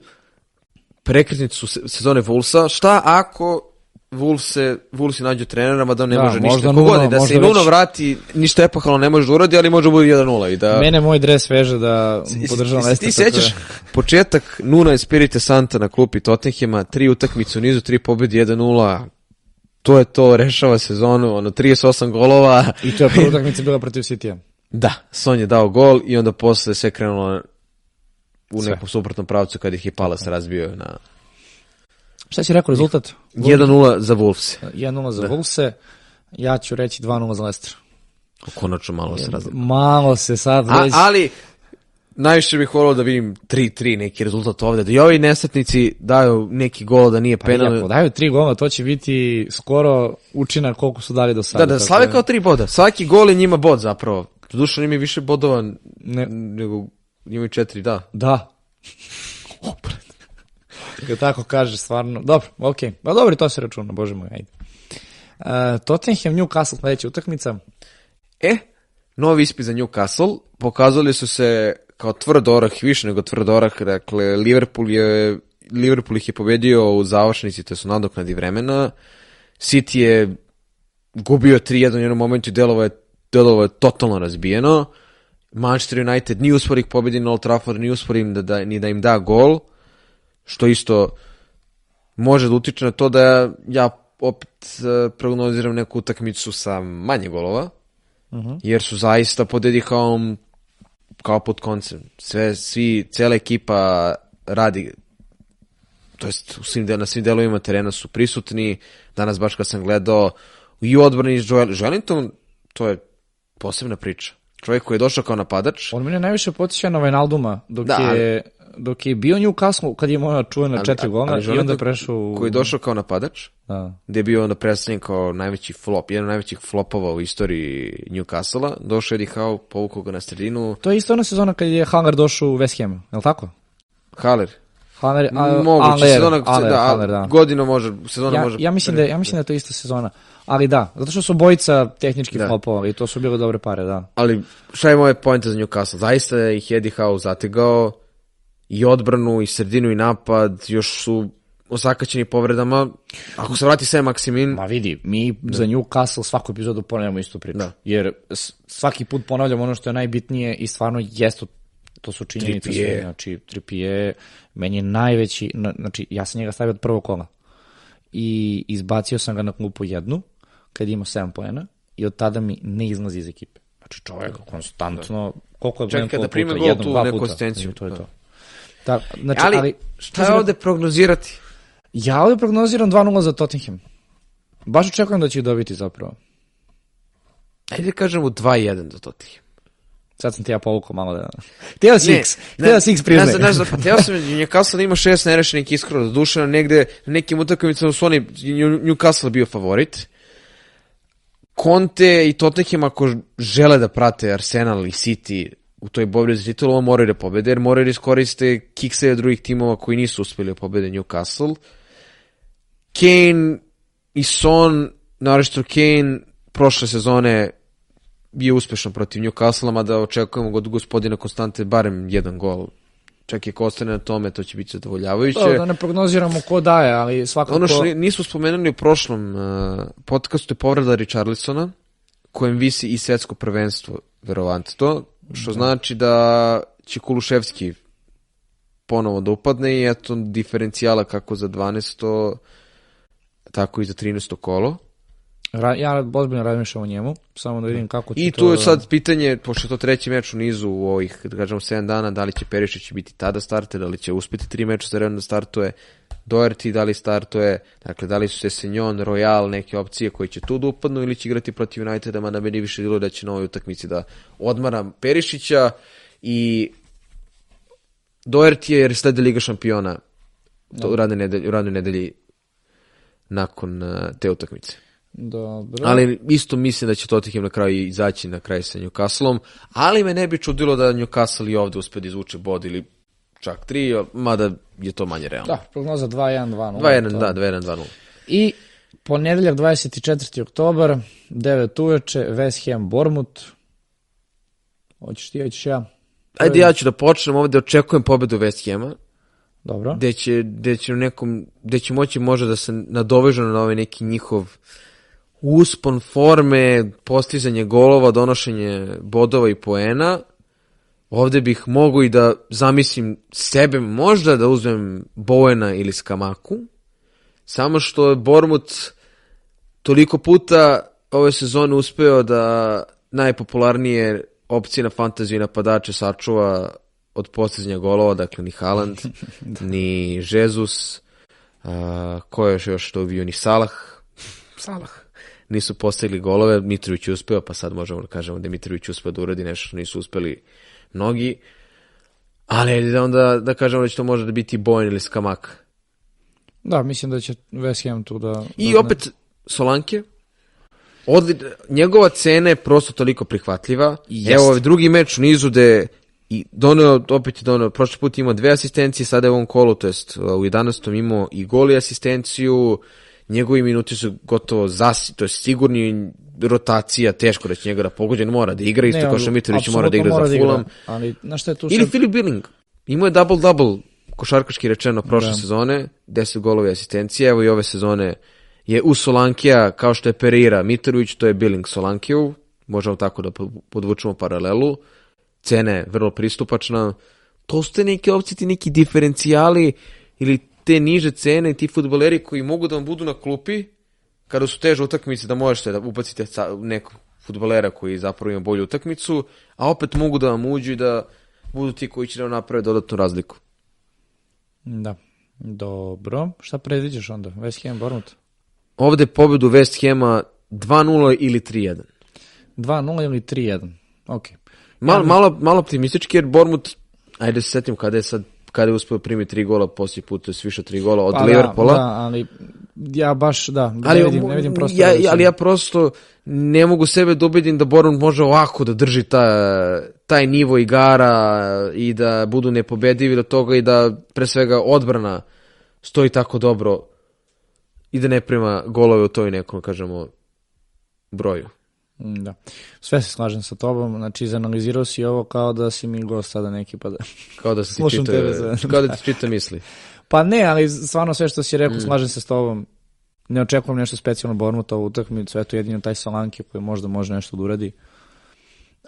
prekretnicu se- sezone Wolvesa. Šta ako Wolves Wolvesi nađu trenera, mada on ne Da, može ništa. Nuno, je, da se i Nuno već- vrati, ništa epohalno ne može da uradi, ali može da bude 1-0 i da... Mene moj dres veže da podržavam Leicester. Ti sećaš početak Nuna Espirite Santa na klupi Tottenhema, tri utakmice u nizu, tri pobjede, 1-0. To je to, rešava sezonu, ono, 38 golova. I to je prva utakmica bila protiv Citya. Da, Son je dao gol i onda posle sve krenulo u nekom suprotnom pravcu kad ih je Palas razbio na Šta si rekao, rezultat? 1-0 za Wolves. 1-0 za Wolvese, ja ću reći 2-0 za Leicester. Konačno malo se razlika. Malo se sad A, već... ali, najviše bih volao da vidim 3-3 neki rezultat ovde, da i ovi nesretnici daju neki gol, da nije Pa penal. ako daju tri gola, to će biti skoro učinak koliko su dali do sada. Da, da, slave kao tri boda. Svaki gol je njima bod zapravo. Doduše oni imaju više bodova Ne. nego imaju četiri, da. Da. Kad tako kaže, stvarno. Dobro, okej. Okay. Pa dobro, to se računa, bože moj, ajde. Uh, Tottenham, Newcastle, sledeća utakmica. E, novi ispit za Newcastle. Pokazali su se kao tvrd orah, više nego tvrd orah. Dakle, Liverpool je Liverpool ih je pobedio u završnici, to su nadoknadi vremena. City je gubio 3-1 u jednom momentu i delovo je, delovo je totalno razbijeno. Manchester United nije uspor ih pobedi na Old Trafford, nije uspor im da, da, ni da im da gol, što isto može da utiče na to da ja opet uh, prognoziram neku utakmicu sa manje golova, jer su zaista pod Edihom kao pod koncem. Sve, svi, cela ekipa radi to jest u svim, del- na svim delovima terena su prisutni. Danas baš kad sam gledao i u odbrani iz Joel, Joelinton, to je posebna priča. Čovjek koji je došao kao napadač, On mene najviše podsjeća na Wijnalduma, dok, Da, je, dok je bio Newcastle, kad je imao čuvena četiri gola ali i onda je prešao u... koji je došao kao napadač, Da. gde je bio onda predstavljen kao najveći flop, jedan od najvećih flopova u istoriji Newcastle-a, došao je Howe, povukao ga na sredinu, To je isto ona sezona kad je Haller došao u West Ham, je li tako? Haller, Haller, a, moguće, Haller, sezona, Haller, da, Haller, da. godina može, sezona Ja, može. ja, mislim da, je- ja mislim da je to ista sezona. Ali da, zato što su bojica tehnički Da. flopovali i to su bile dobre pare, da. Ali šta je moje pojenta za Newcastle? Zaista ih Eddie Howe zategao i odbranu, i sredinu, i napad, još su osakaćeni povredama. Ako se vrati sve Maksimin, Ma vidi, mi za Newcastle svaku epizodu ponavljamo istu priču. Da. Jer svaki put ponavljamo ono što je najbitnije i stvarno jeste to su činjenice Trippier. sve. Znači, Trippier, meni je najveći, na- znači, ja sam njega stavio od prvog kola. I izbacio sam ga na klupu jednu, kad je imao 7 poena, i od tada mi ne izlazi iz ekipe. Znači, čovjek konstantno, koliko je kada koliko prime puta? gol, tu neku asistenciju, I to je da. to. Da, znači, ali, ali, šta je ovde prognozirati? Ja ovdje prognoziram 2-0 za Tottenham. Baš očekujem da će ih dobiti zapravo. Ajde da kažemo 2-1 za Tottenham. Sad sam ti ja povukao malo da... Htio si X, htio si X Ne priznaj. znam, ne znam, pa teo sam Newcastle da ima šest nerešenih iskora, duše na negde, na nekim utakmicama su oni, New- Newcastle bio favorit. Conte i Tottenham ako žele da prate Arsenal i City u toj borbi za titulu, moraju da pobede, jer moraju da iskoriste kikse drugih timova koji nisu uspeli da pobede Newcastle. Kane i Son, naravno Kane, prošle sezone bio uspešan protiv Newcastle, mada očekujemo od gospodina Konstante barem jedan gol. Čak i ako ostane na tome, to će biti zadovoljavajuće. To, da ne prognoziramo ko daje, ali svakako... Ono što ni- nismo spomenuli u prošlom uh, podcastu je povreda Richarlisona, kojem visi i svetsko prvenstvo, verovatno, što znači da će Kuluševski ponovo da upadne i eto diferencijala kako za 12. tako i za 13. kolo. Ra, ja ozbiljno razmišljam o njemu, samo da vidim kako će I tu je sad pitanje, pošto je to treći meč u nizu u ovih, da kažemo, 7 dana, da li će Perišić biti tada starter, da li će uspeti tri meča za redom da startuje, Doherty da li startuje, dakle, da li su se Senjon, Royal, neke opcije koje će tu da upadnu ili će igrati protiv Uniteda, mada meni više bilo da će na ovoj utakmici da odmara Perišića i Doherty je jer slede Liga šampiona to u radnoj nedelji, u radnoj nedelji nakon uh, te utakmice. Dobro. Ali isto mislim da će Tottenham na kraju izaći na kraj sa Newcastleom, ali me ne bi čudilo da Newcastle i ovde uspe da izvuče bod ili čak tri, mada je to manje realno. Da, prognoza 2-1, 2-0. 2-1, To- da, 2-1, 2-0. I ponedeljak 24. oktobar, 9 uveče, West Ham, Bournemouth. Hoćeš ti, hoćeš ja? Ajde ja ću da počnem ovde, očekujem pobedu West Hama, Dobro. gde će, gde će, u nekom, gde će moći možda da se nadovežu na ovaj neki njihov uspon forme, postizanje golova, donošenje bodova i poena. Ovde bih mogu i da zamislim sebe možda da uzmem Bowena ili Skamaku, samo što je Bormut toliko puta ove sezone uspeo da najpopularnije opcije na fantaziji napadače sačuva od postizanja golova, dakle ni Haaland, ni Jesus, a, ko je još još to ubio, ni Salah, Salah, nisu postigli golove, Mitrović je uspeo, pa sad možemo da kažemo da je Mitrović uspeo da uradi nešto što nisu uspeli mnogi, ali ajde da onda da kažemo da će to možda biti Bojan ili Skamak. Da, mislim da će West Ham tu da... I da- opet Solanke, Odli, njegova cena je prosto toliko prihvatljiva. Jeste. Evo ovaj drugi meč u nizu gde i doneo, opet je doneo, prošli put imao dve asistencije, sada je u ovom kolu, to jest u 11. imao i gol i asistenciju, njegovi minuti su gotovo zasi, to je sigurni rotacija, teško da će njega da pogođen, mora da igra, isto Ne, kao što Mitrović mora da igra za Fulham. Ali, znaš šta je tu Ili sad? Filip Billing. Imao je double-double, košarkaški rečeno, prošle Da. sezone, 10 golova i asistencije, evo i ove sezone je u Solankija, kao što je Pereira Mitrović, to je Billing Solankiju, možemo tako da pod- podvučemo paralelu, cena je vrlo pristupačna, to su te neke opcije, ti neki diferencijali ili te niže cene, ti futboleri koji mogu da vam budu na klupi, kada su teže utakmice da možete da ubacite sa- nekog futbolera koji zapravo ima bolju utakmicu, a opet mogu da vam uđu i da budu ti koji će da naprave dodatnu razliku. Da. Dobro. Šta predviđaš onda? West Ham, Bournemouth? Ovde pobedu West Hama 2-0 ili 3-1. 2-0 ili 3-1? Ok. Malo, malo, malo optimistički jer Bournemouth, ajde se setim kada je sad kada je uspeo primiti tri gola poslije puta, je više tri gola od Pa Liverpoola. Da, da, ali ja baš, da, ali, ne vidim, ne vidim prosto. ja, ja- ali ja prosto ne mogu sebe da ubedim da Bournemouth može ovako da drži ta, taj nivo igara i da budu nepobedivi do toga i da pre svega odbrana stoji tako dobro i da ne prima golove u toj nekom, kažemo, broju. Da. Sve se slažem sa tobom, znači izanalizirao si ovo kao da si mi gost sada neki pa da... Kao da se ti Slušam čita, za- kao da ti čita misli. Pa ne, ali stvarno sve što si Mm. rekao, slažem se s tobom. Ne očekujem nešto specijalno Bormuta u utakmicu, sve to jedino taj Solanke koji možda može nešto da uradi.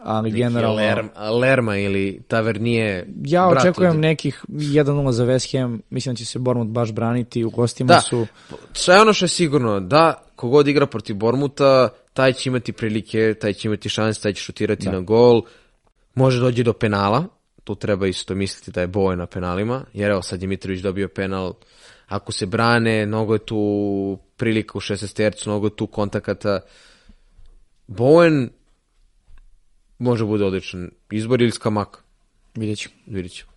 Ali generalno... Lerma, Lerma ili Tavernije. Ja očekujem od- nekih 1-0 za West Ham, mislim da će se Bournemouth baš braniti, u gostima Da. su... Sve ono što je sigurno, da kogod igra protiv Bormuta, taj će imati prilike, taj će imati šanse, taj će šutirati na gol, može dođe do penala, tu treba isto misliti da je Boje na penalima, jer evo sad je Mitrović dobio penal, ako se brane, mnogo je tu prilika u 16 tercu, mnogo je tu kontakata. Bowen može bude odličan izbor ili skamak, Vidjet ću. vidjet ćemo.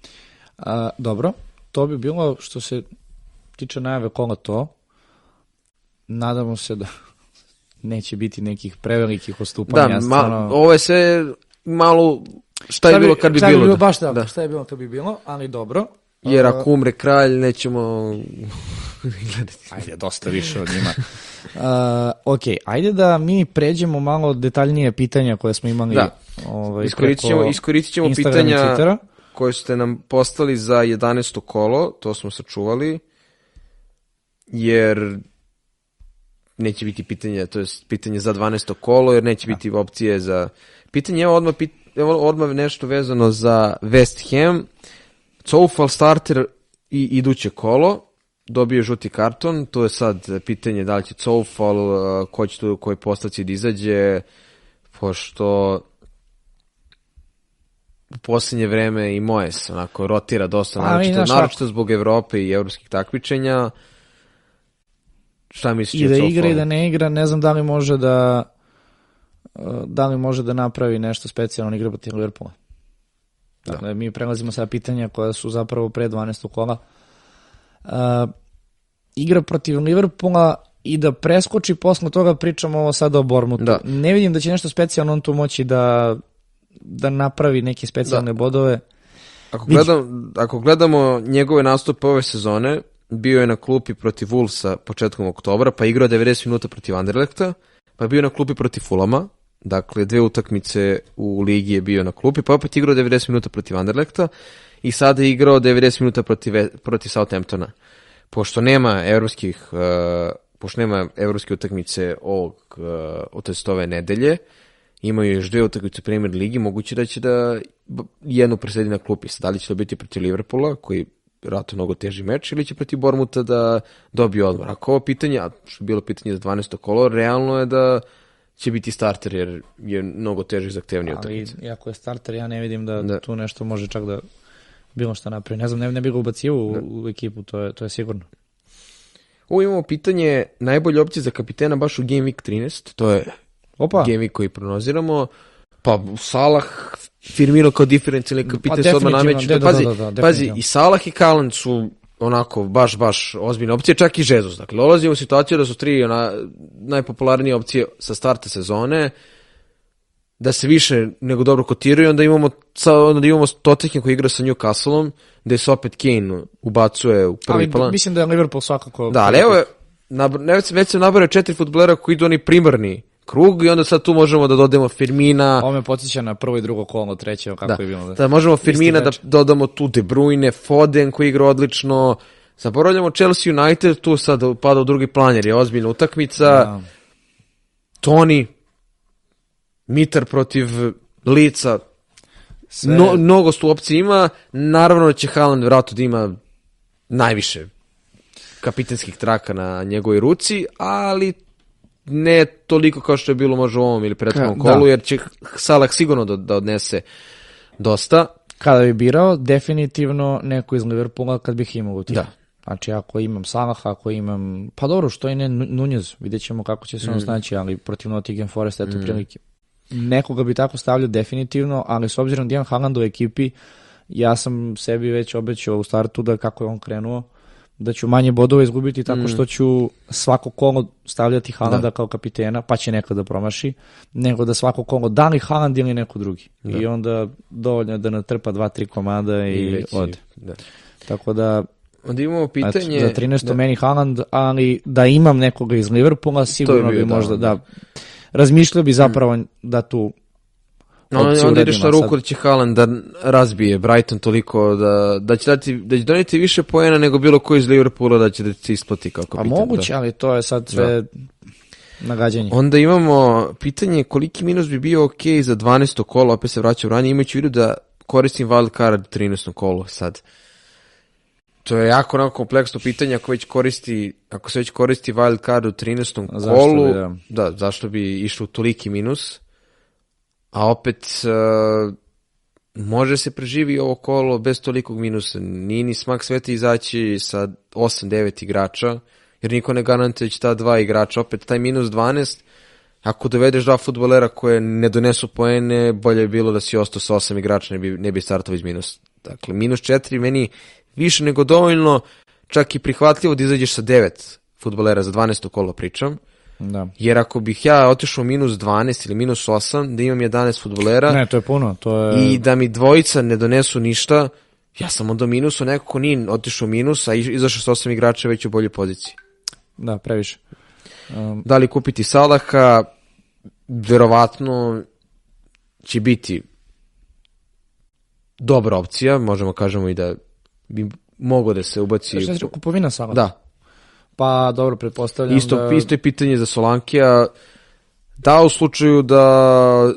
A, dobro, to bi bilo što se tiče najave kola to. Nadamo se da neće biti nekih prevelikih ostupanja. Da, ma, stvarno- ovo je sve malo šta je Šta bilo kad bi šta bilo. baš da, da. šta je bilo to bi bilo, ali dobro. Jer ako umre kralj, nećemo gledati. Ajde, dosta više od njima. Uh, ok, ajde da mi pređemo malo detaljnije pitanja koje smo imali Da. ovaj, Iskoristit ćemo, iskoristit ćemo pitanja Twittera. koje ste nam postali za 11. kolo, to smo sačuvali, jer neće biti pitanja, to je pitanje za 12. kolo, jer neće biti opcije za pitanje. Evo odmah, pit, evo odmah nešto vezano za West Ham. Coufal starter i iduće kolo, dobio žuti karton, to je sad pitanje da li će Coufal, uh, ko će tu u kojoj postavci da izađe, pošto u posljednje vreme i Mojes onako rotira dosta, naročito, naročito zbog Evrope i evropskih takmičenja. Šta misliš? I da igra i da ne igra, ne znam da li može da da li može da napravi nešto specijalno igra protiv Liverpoola. Dakle, mi prelazimo sada pitanja koja su zapravo pre 12. kola. Uh, igra protiv Liverpoola i da preskoči posle toga pričamo ovo sada o Bormutu. Da. Ne vidim da će nešto specijalno on tu moći da, da napravi neke specijalne bodove. Ako, gledam, ako gledamo njegove nastupe ove sezone, bio je na klupi protiv Wolvesa početkom oktobra, pa igrao 90 minuta protiv Anderlechta, pa je bio na klupi protiv Fulama, dakle dve utakmice u ligi je bio na klupi, pa opet igrao 90 minuta protiv Anderlechta i sada je igrao 90 minuta protiv, protiv Southamptona. Pošto nema evropskih, uh, pošto nema evropske utakmice ovog, uh, to jest ove nedelje, imaju još dve utakmice Premier ligi, moguće da će da jednu presedi na klupi. Da li će to biti protiv Liverpoola, koji vjerojatno mnogo teži meč, ili će protiv Bormuta da dobije odmor. Ako ovo pitanje, a što je bilo pitanje za 12. kolo, realno je da će biti starter, jer je mnogo teži zahtevniji utakmice. Ali, iako je starter, ja ne vidim da, da. tu nešto može čak da bilo šta napravi. Ne znam, ne, ne bih ga ubacio u, da. u ekipu, to je, to je sigurno. Ovo imamo pitanje najbolje opcije za kapitena baš u Game Week 13, to je Opa. Game Week koji prognoziramo. Pa Salah, Firmino kao diferencijalni kapitan pa, se odmah nameću. Da, pazi, da, da, da, pazi, i Salah i Kalan su onako baš, baš ozbiljne opcije, čak i Jesus. Dakle, dolazimo u situaciju da su tri ona, najpopularnije opcije sa starta sezone, da se više nego dobro kotiraju, onda imamo, onda imamo Tottenham koji igra sa Newcastleom, gde se opet Kane ubacuje u prvi ali, plan. Mislim da je Liverpool svakako... Da, ali evo, nabr, već, već se nabrao četiri futbolera koji idu oni primarni krug i onda sad tu možemo da dodamo Firmina. Ovo me podsjeća na prvo i drugo kolo, treće, kako da. je bilo. Da, da možemo Firmina da dodamo tu De Bruyne, Foden koji igra odlično. Zaboravljamo Chelsea United, tu sad pada u drugi plan jer je ozbiljna utakmica. Da. Toni, Mitar protiv Lica, Sve... No, mnogo stu opcije ima, naravno da će Haaland vratno da ima najviše kapitenskih traka na njegovoj ruci, ali ne toliko kao što je bilo možda u ovom ili prethodnom kolu, da. jer će Salah sigurno da, da odnese dosta. Kada bi birao, definitivno neko iz Liverpoola kad bih imao u timu. Da. Znači, ako imam Salah, ako imam... Pa dobro, što i ne Nunez, vidjet ćemo kako će se mm. on snaći, ali protiv Nottingham Forest, eto mm. prilike. Nekoga bi tako stavljao definitivno, ali s obzirom da imam Haaland u ekipi, ja sam sebi već obećao u startu da kako je on krenuo, da ću manje bodova izgubiti tako mm. što ću svako kolo stavljati Haalanda da. kao kapitena, pa će nekada da promaši, nego da svako kolo da li Haaland ili neko drugi. Da. I onda dovoljno da natrpa dva, tri komada i, I ode. Da. Tako da Onda imamo pitanje... Eto, za 13. Da. meni Haaland, ali da imam nekoga iz Liverpoola, sigurno bi, bi možda, da, da razmišljao bi zapravo mm. da tu No, onda ideš na ruku da će Haaland da razbije Brighton toliko da, da će dati, da će doneti više poena nego bilo ko iz Liverpoola da će da se isplati kao kapitan. Pa moguće, da. ali to je sad sve da. nagađanje. Onda imamo pitanje koliki minus bi bio ok za 12. kolo, opet se vraćam ranije, imajući vidu da koristim wild card 13. kolo sad. To je jako onako kompleksno pitanje ako već koristi, ako se već koristi wild card u 13. Zašto kolu, bi, da. da, zašto bi išlo toliki minus? A opet uh, može se preživi ovo kolo bez tolikog minusa. Nije ni smak sveta izaći sa 8-9 igrača, jer niko ne garantuje da će ta dva igrača, opet taj minus 12, ako dovedeš dva futbolera koje ne donesu poene, bolje bi bilo da si ostao sa 8 igrača, ne bi, ne bi startao iz minus. Dakle, minus 4 meni više nego dovoljno, čak i prihvatljivo da izađeš sa 9 futbolera za 12. kolo pričam, Da. Jer ako bih ja otišao minus 12 ili minus 8, da imam 11 futbolera... Ne, to je puno. To je... I da mi dvojica ne donesu ništa, ja sam onda minusu, neko ko nije otišao minus, a izašao sa 8 igrača već u boljoj poziciji. Da, previše. Um... Da li kupiti Salaha? Verovatno će biti dobra opcija, možemo kažemo i da bi mogo da se ubaci... Šta znači kupovina Salaha? Da, Pa dobro, pretpostavljam isto, da... Isto je pitanje za Solankija. Da u slučaju da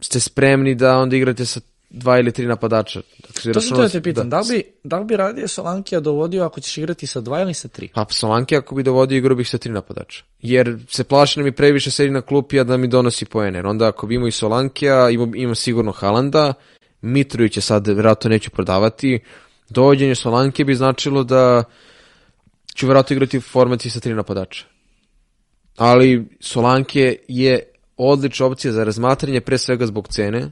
ste spremni da onda igrate sa dva ili tri napadača. Dakle, to sam da te pitam, da, da, li bi, da li bi radije Solankija dovodio ako ćeš igrati sa dva ili sa tri? Pa Solankija ako bi dovodio igrao bih sa tri napadača. Jer se plaši da mi previše sedi na klupi, a da mi donosi poene. Onda ako bi imao i Solankija, ima, ima sigurno Halanda, Mitrovića sad vjerojatno neću prodavati, dovođenje Solankija bi značilo da ću vjerojatno igrati u formaciji sa tri napadača. Ali Solanke je odlična opcija za razmatranje, pre svega zbog cene.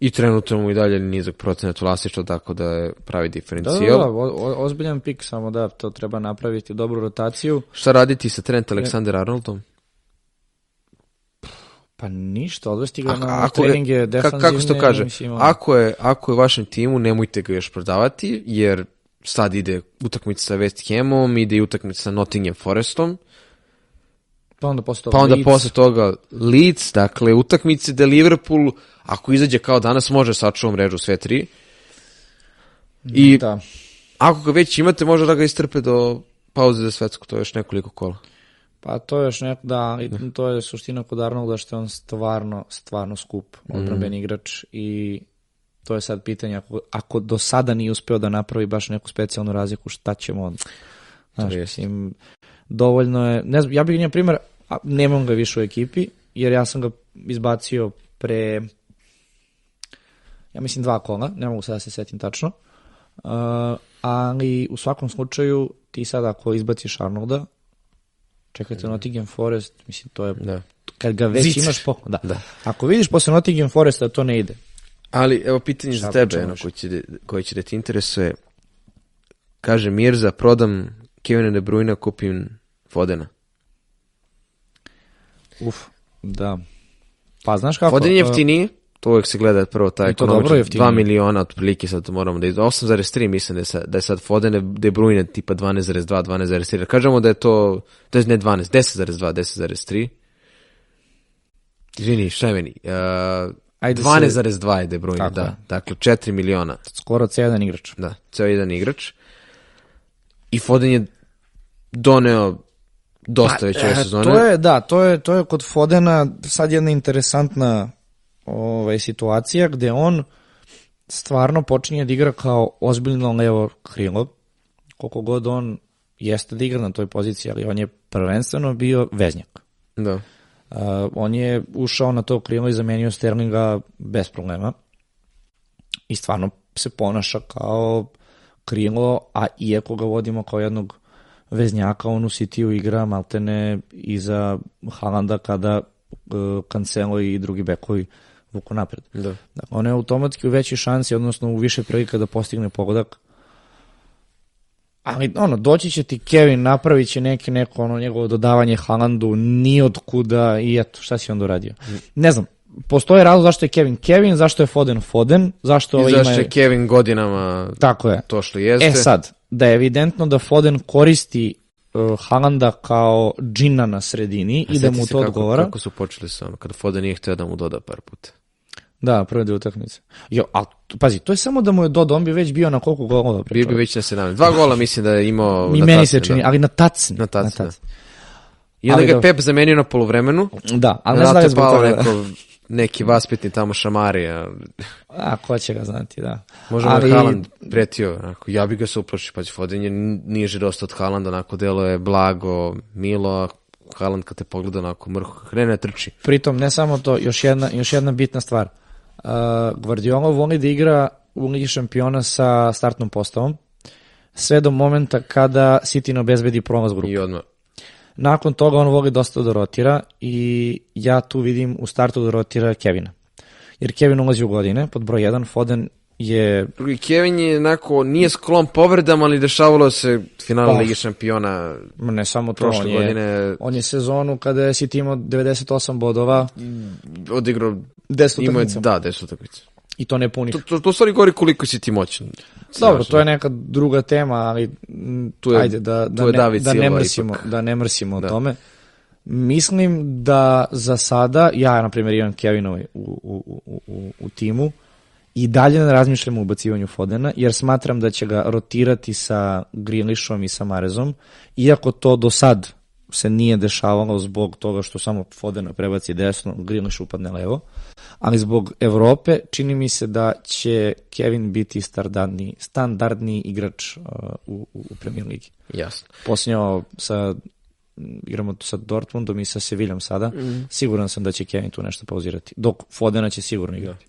I trenutno mu i dalje nizak procenat vlasništva, tako da je pravi Da, da, diferencijal. da, o- ozbiljan pik, samo da, to treba napraviti dobru rotaciju. Šta raditi sa Trent Alexander Arnoldom? Pa ništa, odvesti ga na ako treninge defanzivne. kako se to kaže? mislim. Ako je, ako je u vašem timu, nemojte ga još prodavati, jer sad ide utakmica sa West Hamom, ide i utakmica sa Nottingham Forestom, Pa onda posle toga pa onda Leeds. posle toga Leeds, dakle utakmice da Liverpool, ako izađe kao danas, može sačuva mrežu sve tri. I Da. ako ga već imate, može da ga istrpe do pauze za svetsku, to je još nekoliko kola. Pa to je još neko, da, to je suština kod Arnolda što je on stvarno, stvarno skup odbranbeni igrač i to je sad pitanje, ako, ako do sada nije uspeo da napravi baš neku specijalnu razliku, šta ćemo onda? Znaš, mislim, dovoljno je, ne znam, ja bih, na primjer, a, nemam ga više u ekipi, jer ja sam ga izbacio pre, ja mislim, dva kola, ne mogu sada da se setim tačno, uh, ali u svakom slučaju ti sad ako izbaciš Arnolda, čekajte Nottingham Forest, mislim, to je, Da. kad ga već Zicer. imaš po, da. Da. Ako vidiš posle Nottingham Foresta da to ne ide, Ali evo pitanje za tebe, ono, koji će, da- koji će da ti interesuje. Kaže Mirza, prodam Kevina De Bruyne, kupim Fodena. uf, da. Pa znaš kako? Foden je uh, jeftiniji, to uvijek se gleda prvo taj dobro ekonomičan, jeftiniji. 2 miliona otprilike sad moramo da iz 8,3 mislim da je sad, da je sad Foden De Bruyne tipa 12,2, 12,3. Da Kažemo da je to, to je ne 12, 10,2, 10,3. Izvini, šta je meni? Uh, Ajde se- 12,2 je De Bruyne, Tako da. je. Dakle, 4 miliona. skoro C1 igrač. Da, ceo jedan igrač. I Foden je doneo dosta već ove E, sezone. To je, da, to je, to je kod Fodena sad jedna interesantna ovaj, situacija gde on stvarno počinje da igra kao ozbiljno levo krilo. Koliko god on jeste da igra na toj poziciji, ali on je prvenstveno bio veznjak. Da. Uh, on je ušao na to krilo i zamenio Sterlinga bez problema. I stvarno se ponaša kao krilo, a iako ga vodimo kao jednog veznjaka, on u City-u igra maltene iza Halanda kada uh, Cancelo i drugi bekovi vuku napred. Da. Dakle, on je automatski u većoj šansi, odnosno u više prilika da postigne pogodak. Ali, ono, doći će ti Kevin, napravit će neki, neko, ono, njegovo dodavanje Haalandu, ni od kuda i eto, šta si onda uradio? Ne znam, postoje razlog zašto je Kevin Kevin, zašto je Foden Foden, zašto I zašto ima... je Kevin godinama Tako je. to što jeste. E sad, da je evidentno da Foden koristi uh, Haalanda kao džina na sredini i da mu to kako, odgovara. Kako su počeli sa ono, kada Foden nije htio da mu doda par puta. Da, prve dve utakmice. Jo, al, pazi, to je samo da mu je dodao, on bi već bio na koliko golova Bio bi već na 17. Dva gola mislim da je imao I na meni taci, se čini, da. ali na tacni. Na taci, da. taci. I onda Ali ga je. Pep zamenio na polovremenu. Da, ali ne znam da je je zbog toga. neko, neki vaspitni tamo šamarija. A, ko će ga znati, da. Možda ali, ali... Haaland pretio, onako, ja bi ga se uplašio, pa Foden je niže dosta od Haalanda, onako delo je blago, milo, a Haaland kad te pogleda onako mrho, krene ne trči. Pritom, ne samo to, još jedna, još jedna bitna stvar. Uh, Guardiola voli da igra u Ligi šampiona sa startnom postavom, sve do momenta kada City ne obezbedi prolaz grupu. I odmah. Nakon toga on voli dosta da rotira i ja tu vidim u startu da rotira Kevina. Jer Kevin ulazi u godine, pod broj 1, Foden je Drugi, Kevin je onako, nije sklon povredama, ali dešavalo se finale Pa. Lige šampiona ne samo to, prošle on je, godine, on je sezonu kada je City imao 98 bodova, odigrao 10 Imao je, utakmica. da, 10 utakmica. I to ne punih. To, to, to stvari govori koliko si ti moćan. Dobro, to je neka druga tema, ali mm, Tu je- ajde da, da, ne, David da, ne mrsimo, ipak. da ne mrsimo Da. o tome. Mislim da za sada, ja na primjer imam Kevinovi u, u, u, u, u timu i dalje ne razmišljam o ubacivanju Fodena, jer smatram da će ga rotirati sa Greenlishom i sa Marezom, iako to do sad se nije dešavalo zbog toga što samo Fodena prebaci desno, Grealish upadne levo, ali zbog Evrope čini mi se da će Kevin biti standardni, standardni igrač uh, u, u, Premier Ligi. Jasno. Posljednjao sa igramo sa Dortmundom i sa Sevillom sada, Mhm. siguran sam da će Kevin tu nešto pauzirati. Dok Fodena će sigurno igrati.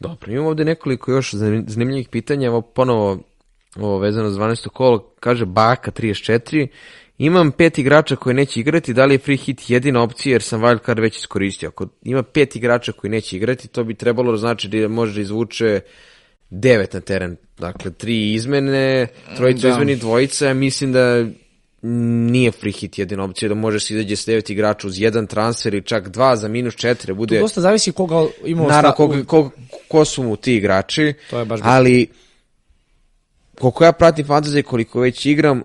Dobro, imamo ovde nekoliko još zanim- zanimljivih pitanja, evo ponovo ovo vezano za 12. kolo, kaže Baka 34, imam pet igrača koji neće igrati, da li je free hit jedina opcija jer sam wild card već iskoristio. Ako ima pet igrača koji neće igrati, to bi trebalo da znači da može da izvuče devet na teren. Dakle, tri izmene, trojica Da. izmeni, dvojica, mislim da nije free hit jedina opcija, da može se izađe s devet igrača uz jedan transfer i čak dva za minus četiri, da bude... Dosta zavisi koga ima u Naravno, sta- ko, ko, ko su mu ti igrači, To je baš ali koliko ja pratim fantasy, koliko već igram,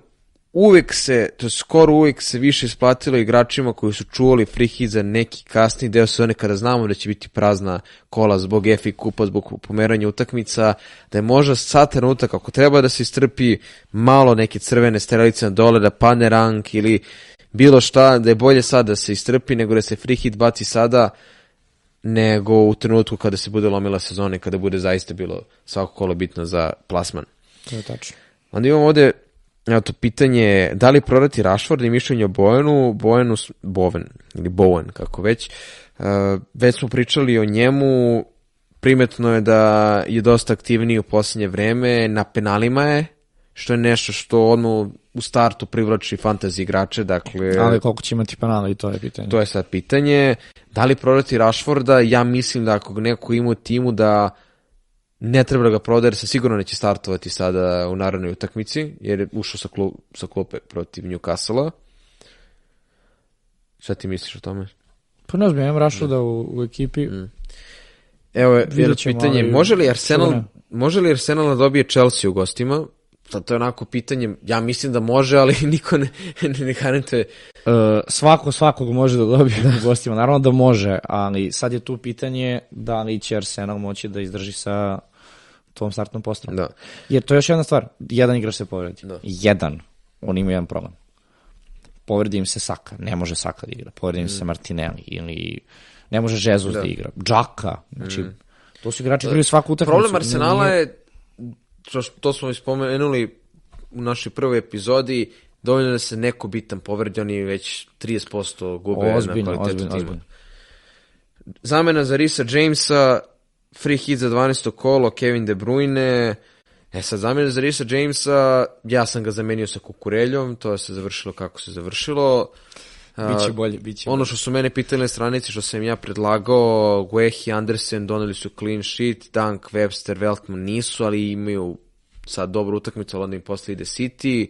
uvek se, to je skoro uvek se više isplatilo igračima koji su čuvali free hit za neki kasni deo sezone kada znamo da će biti prazna kola zbog FA kupa, zbog pomeranja utakmica, da je možda sad trenutak ako treba da se istrpi malo neke crvene strelice na dole, da pane rank ili bilo šta, da je bolje sad da se istrpi nego da se free hit baci sada nego u trenutku kada se bude lomila sezona i kada bude zaista bilo svako kolo bitno za plasman. To je tačno. Onda imamo ovde evo to pitanje, da li prodati Rashford i mišljenje o Bojanu, s- Boven, ili Bowen, kako već. Uh, već smo pričali o njemu, primetno je da je dosta aktivniji u posljednje vreme, na penalima je, što je nešto što odmah u startu privlači fantasy igrače, dakle... Ali koliko će imati penala i to je pitanje. To je sad pitanje. Da li prodati Rashforda? Ja mislim da ako neko ima u timu da ne treba da ga proda jer se sigurno neće startovati sada u narodnoj utakmici jer je ušao sa, klu, sa klupe protiv Newcastle-a. Šta ti misliš o tome? Pa ne znam, imam Rašuda u, u ekipi. Mm. Evo je pitanje, ali može li Arsenal, može li Arsenal da dobije Chelsea u gostima? Sad to je onako pitanje, ja mislim da može, ali niko ne, ne, ne garantuje. Uh, svako svakog može da dobije u gostima, naravno da može, ali sad je tu pitanje da li će Arsenal moći da izdrži sa tom startnom postavom. Da. Jer to je još jedna stvar, jedan igrač se povredi. Da. Jedan, on ima jedan problem. Povredi im se Saka, ne može Saka da igra, povredi im se Martinelli ili ne može Jesus da, Da. igra, Džaka, znači to su igrači koji igraju svaku utakmicu. Problem Arsenala Nije- je, to, to smo ispomenuli u našoj prvoj epizodi, dovoljno da se neko bitan povredi, oni već 30% gube ozbiljno, na kvalitetu ozbiljno, tima. ozbiljno. Zamena za Risa Jamesa, free hit za 12. kolo, Kevin De Bruyne, E sad, zamena za Risa Jamesa, ja sam ga zamenio sa Kukureljom, to se završilo kako se završilo. Biće bolje, biće Ono što su mene pitali na stranici, što sam ja predlagao, Guehi, Andersen doneli su clean sheet, Dunk, Webster, Veltman nisu, ali imaju sad dobru utakmicu, ali onda im posle ide City.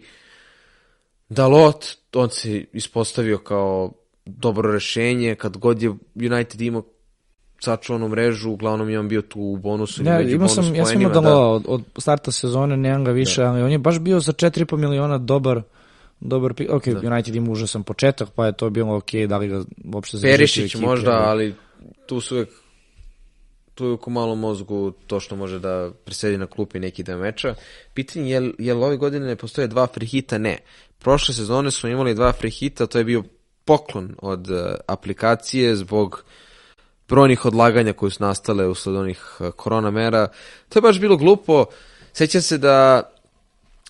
Dalot, on se ispostavio kao dobro rešenje, kad god je United imao sačuvanu mrežu, uglavnom je on bio tu u bonusu. Ne, imao bonus sam, ja sam imao da. da od, od starta sezone, nemam ga više, ali on je baš bio za 4,5 miliona dobar, dobar pik. Ok, United ima užasan početak, pa je to bilo ok, da li ga uopšte zadržati Perišić ekipi, možda, ali- tu su uvek tu je u malom mozgu to što može da presedi na klupi neki deo meča. Pitanje je, je li ove godine ne postoje dva free hita? Ne. Prošle sezone smo imali dva free hita, to je bio poklon od eh, aplikacije zbog brojnih odlaganja koje su nastale usled onih eh, korona mera. To je baš bilo glupo. Sećam se da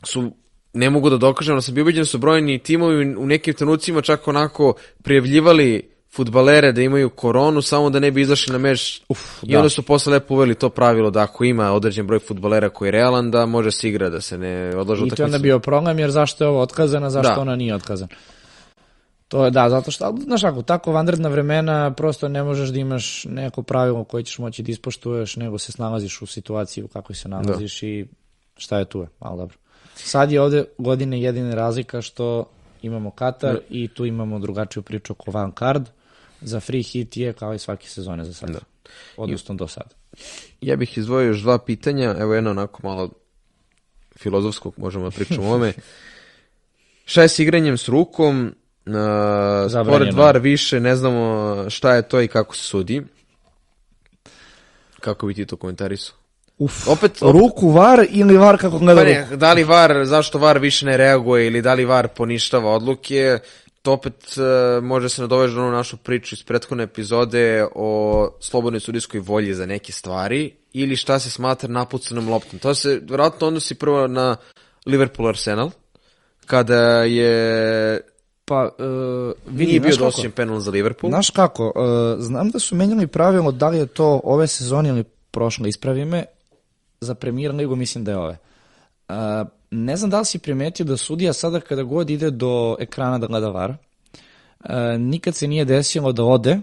su ne mogu da dokažem, da sam bio ubeđen da su brojni timovi u nekim trenucima čak onako prijavljivali futbalere da imaju koronu samo da ne bi izašli na meč Uf, i da. onda su posle lepo uveli to pravilo da ako ima određen broj futbalera koji je realan da može se igra da se ne odlaže I to je onda bio problem, jer zašto je ovo otkazana, zašto Da. ona nije otkazana. To je, da, zato što, ali, znaš kako, tako vanredna vremena prosto ne možeš da imaš neko pravilo koje ćeš moći da ispoštuješ, nego se snalaziš u situaciji u kakvoj se nalaziš i šta je tu je, ali dobro. Sad je ovde godine jedina razlika što imamo Katar i tu imamo drugačiju priču oko van card. Za free hit je kao i svake sezone za sad. Odnosno do sada. Ja bih izdvojio još dva pitanja, evo jedno onako malo filozofskog, možemo da pričamo o ome. Šta je s igranjem s rukom? Uh, pored VAR više ne znamo šta je to i kako se sudi. Kako bi ti to komentarisao? Uf, Opet, ruku var ili var kako gleda Pa ruku? ne, da li VAR, zašto VAR više ne reaguje ili da li VAR poništava odluke, to opet uh, može se nadoveći na onu našu priču iz prethodne epizode o slobodnoj sudijskoj volji za neke stvari ili šta se smatra napucanom loptom. To se vjerojatno odnosi prvo na Liverpool Arsenal, kada je Pa, uh, vidi, nije bio dosuđen penal za Liverpool. Znaš kako, uh, znam da su menjali pravilo da li je to ove sezone ili prošle, ispravi me, za premier ligu mislim da je ove. Uh, ne znam da li si primetio da sudija sada kada god ide do ekrana da gleda VAR, e, nikad se nije desilo da ode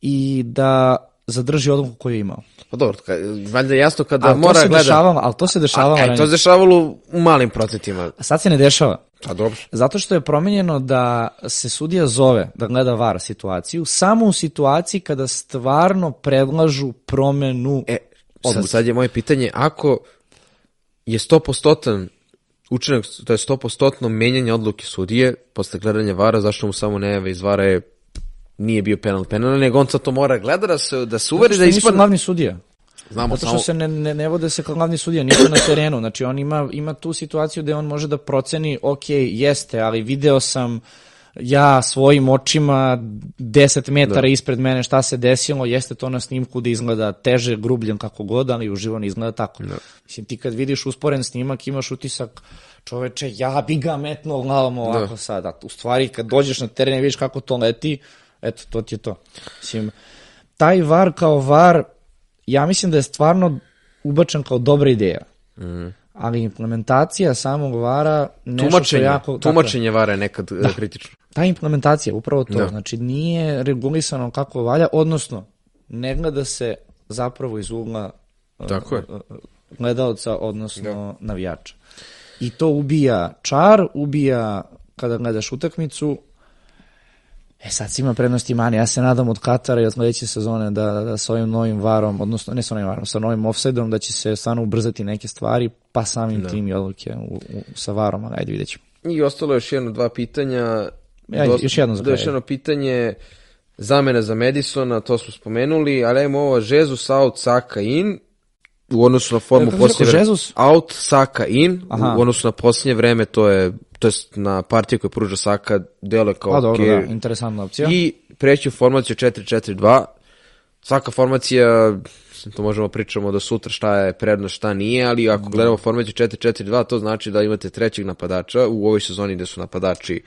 i da zadrži odluku koju je imao. Pa dobro, ka, valjda je jasno kada Ali to mora se gleda... dešavalo, ali to se dešavalo. A, e, to se dešavalo u malim procentima. A sad se ne dešava. Pa dobro. Zato što je promenjeno da se sudija zove da gleda VAR situaciju samo u situaciji kada stvarno predlažu promenu E, sad, odluke. sad je moje pitanje, ako je 100% učinak, to je 100% menjanje odluke sudije posle gledanja vara, zašto mu samo ne jave iz vara je nije bio penal penal, nego on sad to mora gleda da se, da se uveri Zato da što nisu glavni sudija. Znamo Zato samo, što se ne, ne, ne vode se kao glavni sudija, nisu na terenu. Znači on ima, ima tu situaciju gde on može da proceni, ok, jeste, ali video sam ja svojim očima 10 metara ispred mene šta se desilo, jeste to na snimku da izgleda teže, grubljen kako god, ali uživo ne izgleda tako. Mislim, ti kad vidiš usporen snimak imaš utisak čoveče, ja bi ga metnuo glavom ovako sad. A u stvari, kad dođeš na teren i vidiš kako to leti, eto, to ti je to. Mislim, taj var kao var, ja mislim da je stvarno ubačen kao dobra ideja. Mm. Ali implementacija samog vara, nešto što tumačenje, jako... tako je. tumačenje vara je nekad da. kritično. Ta implementacija, upravo to, Da. znači nije regulisano kako valja, odnosno ne gleda se zapravo iz ugla uh, Tako je. uh, gledalca, odnosno navijača. I to ubija čar, ubija kada gledaš utakmicu, E sad ima prednosti mani, ja se nadam od Katara i od sledeće sezone da, da, da sa ovim novim varom, odnosno ne sa novim varom, sa novim offside-om da će se stvarno ubrzati neke stvari, pa samim tim i odluke u, u, sa varom, ali ajde vidjet ćemo. I ostalo je još jedno, dva pitanja. Ajde, još jedno za da, još jedno pitanje, zamena za Madisona, to smo spomenuli, ali ajmo ovo, Jesus out, Saka in, u odnosu na formu E, si posljednje vreme. Jesus? Out, Saka in, Aha. u odnosu na posljednje vreme, to je, to je na partiju koju pruža Saka, delo je kao Pa dobro, okej. da, interesantna opcija. I preći u formaciju 4-4-2. Svaka formacija, to možemo pričamo do sutra šta je prednost, šta nije, ali ako gledamo formaciju 4-4-2, to znači da imate trećeg napadača u ovoj sezoni gde su napadači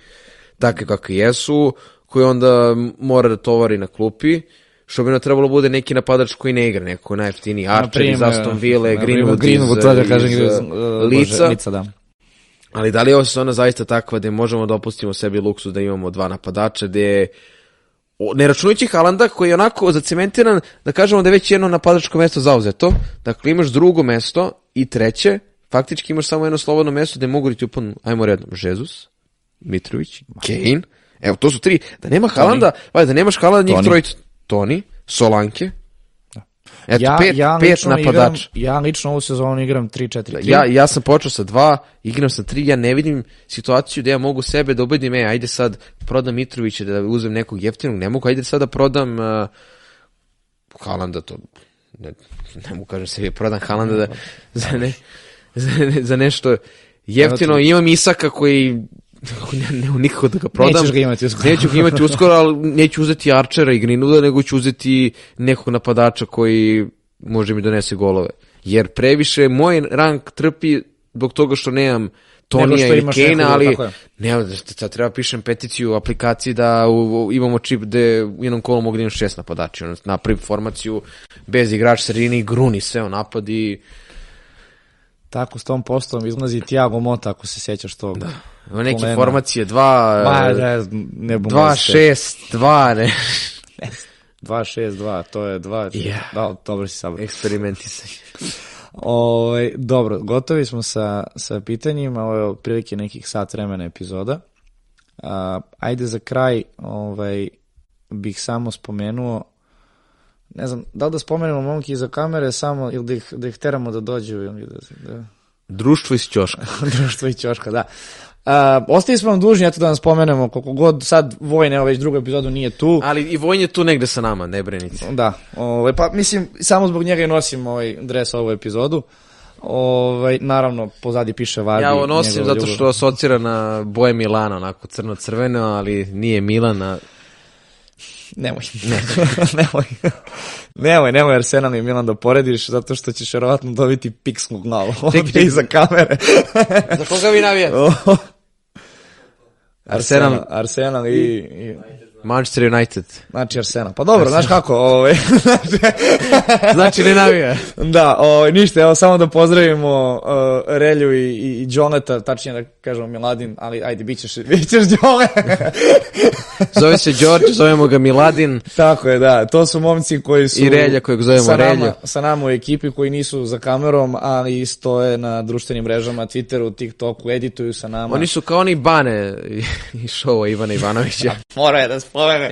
takvi kakvi jesu, koji onda mora da tovari na klupi, što bi nam trebalo bude neki napadač koji ne igra, neko najjeftiniji, Archer iz Aston Ville, Greenwood, Greenwood, iz, to da kažem, iz, iz, uh, Lica. Bože, Lica, da. Ali da li je ova sezona zaista takva da možemo da opustimo sebi luksus da imamo dva napadača, gde o, ne računajući Halanda koji je onako zacementiran, da kažemo da je već jedno napadačko mesto zauzeto, dakle imaš drugo mesto i treće, faktički imaš samo jedno slobodno mesto gde mogu da ti upadnu, ajmo redom, Žezus, Mitrović, Kane, evo to su tri, da nema Halanda, valjda, da nemaš Halanda njih trojica, Toni, Solanke, eto, ja, pet, ja pet lično igram, napadača. ja lično ovu sezonu igram 3-4-3. Ja, ja sam počeo sa dva, igram sa tri, ja ne vidim situaciju da ja mogu sebe da ubedim, e, ajde sad prodam Mitrovića da uzem nekog jeftinog, ne mogu, ajde sad da prodam uh, Halanda, to ne, ne mogu kažem sebi, prodam Halanda da, za, ne, za, ne, za nešto jeftino, imam Isaka koji ne, ne, nikako da ga prodam. Nećeš ga imati uskoro. Neću ga imati uskoro, ali neću uzeti Archera i Greenwooda, nego ću uzeti nekog napadača koji može mi donese golove. Jer previše moj rang trpi zbog toga što nemam Tonija ili Kane, ali ne, sad treba pišem peticiju u aplikaciji da u, u- imamo čip gde u jednom kolu mogu da imam šest napadača. Ono, napravim formaciju bez igrač sredine i gruni sve o napadi. Tako s tom postom izlazi Tiago Mota, ako se sjećaš tog. Da. Ima neke Kolena. formacije, dva, Ma, ne, ne bum dva, šest, dva, ne, 2-6-2, to je 2... Ja. Da, dobro si sabro. eksperimentisanje. Ovaj, dobro, gotovi smo sa, sa pitanjima, ovo je otprilike nekih sat vremena epizoda. A, ajde za kraj, ovaj, bih samo spomenuo, ne znam, da li da spomenemo momki iza kamere samo, ili da ih, da ih teramo da dođu, ili da, da, Društvo iz Ćoška. društvo i ćoška, da. A, ostali smo vam dužni, eto da vam spomenemo, koliko god sad Vojne, evo već drugu epizodu nije tu. Ali i Vojn je tu negde sa nama, ne brinite. Da, ovaj, pa mislim, samo zbog njega i nosim ovaj dres ovu epizodu. Ovaj, naravno, pozadi piše Vardi. Ja ovo nosim zato što asocira na boje Milana, onako crno-crveno, ali nije Milana. Nemoj. nemoj. nemoj, nemoj Arsenal i Milan da porediš, zato što ćeš verovatno dobiti piksnu glavu ovdje iza kamere. Za koga vi navijate? Arsenal, Arsenal i... i... Manchester United. Znači Arsenal. Pa dobro, znaš kako, ovaj, Znači ne navija. da, ovaj, ništa, evo samo da pozdravimo uh, Relju i, i, i Joneta, tačnije da kažemo Miladin, ali ajde, bit ćeš, bit ćeš Jone. Zove se Đorđe, zovemo ga Miladin. Tako je, da, to su momci koji su... I Relja kojeg zovemo sa nama. Sa nama u ekipi koji nisu za kamerom, ali stoje na društvenim mrežama, Twitteru, TikToku, edituju sa nama. Oni su kao oni Bane iz šova Ivana Ivanovića. Mora je da spomene.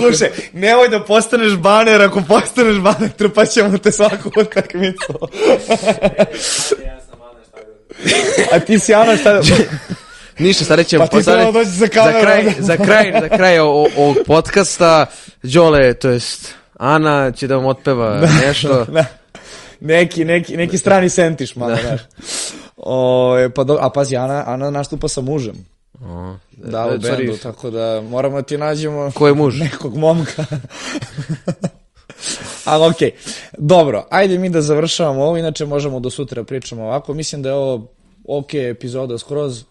Slušaj, nemoj da postaneš baner, ako postaneš baner, trpat ćemo te svaku utakmicu. A ti si Ana šta... Ništa, sada ćemo Pa ti treba doći za za kameru. kraj, za kraj, za kraj ovog podcasta, Đole, to jest Ana će da vam otpeva nešto. Da. Neki, neki, neki strani sentiš malo, znaš. O, pa do, a pazi, Ana, Ana nastupa sa mužem. O, Da, u e, sorry, bendu, tako da moramo da ti nađemo Ko je muž? nekog momka. Ali okej, dobro, ajde mi da završavamo ovo, inače možemo do sutra pričamo ovako. Mislim da je ovo ok epizoda skroz.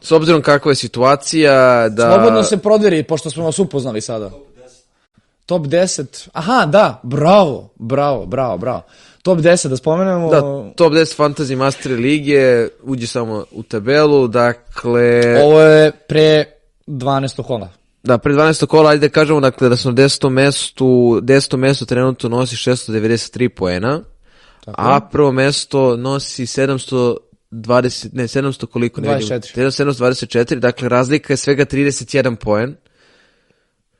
S obzirom kakva je situacija, da... Slobodno se proderi, pošto smo vas upoznali sada. Top 10. Aha, da, bravo, bravo, bravo, bravo. Top 10, da spomenemo. Da, top 10 Fantasy Master Lige, uđi samo u tabelu, dakle... Ovo je pre 12. kola. Da, pre 12. kola, ajde da kažemo dakle, da sam na 10. mestu, 10. mesto trenutno nosi 693 poena, a prvo mesto nosi 720, ne, 700 koliko, ne vidim. 24. 724, dakle razlika je svega 31 poen,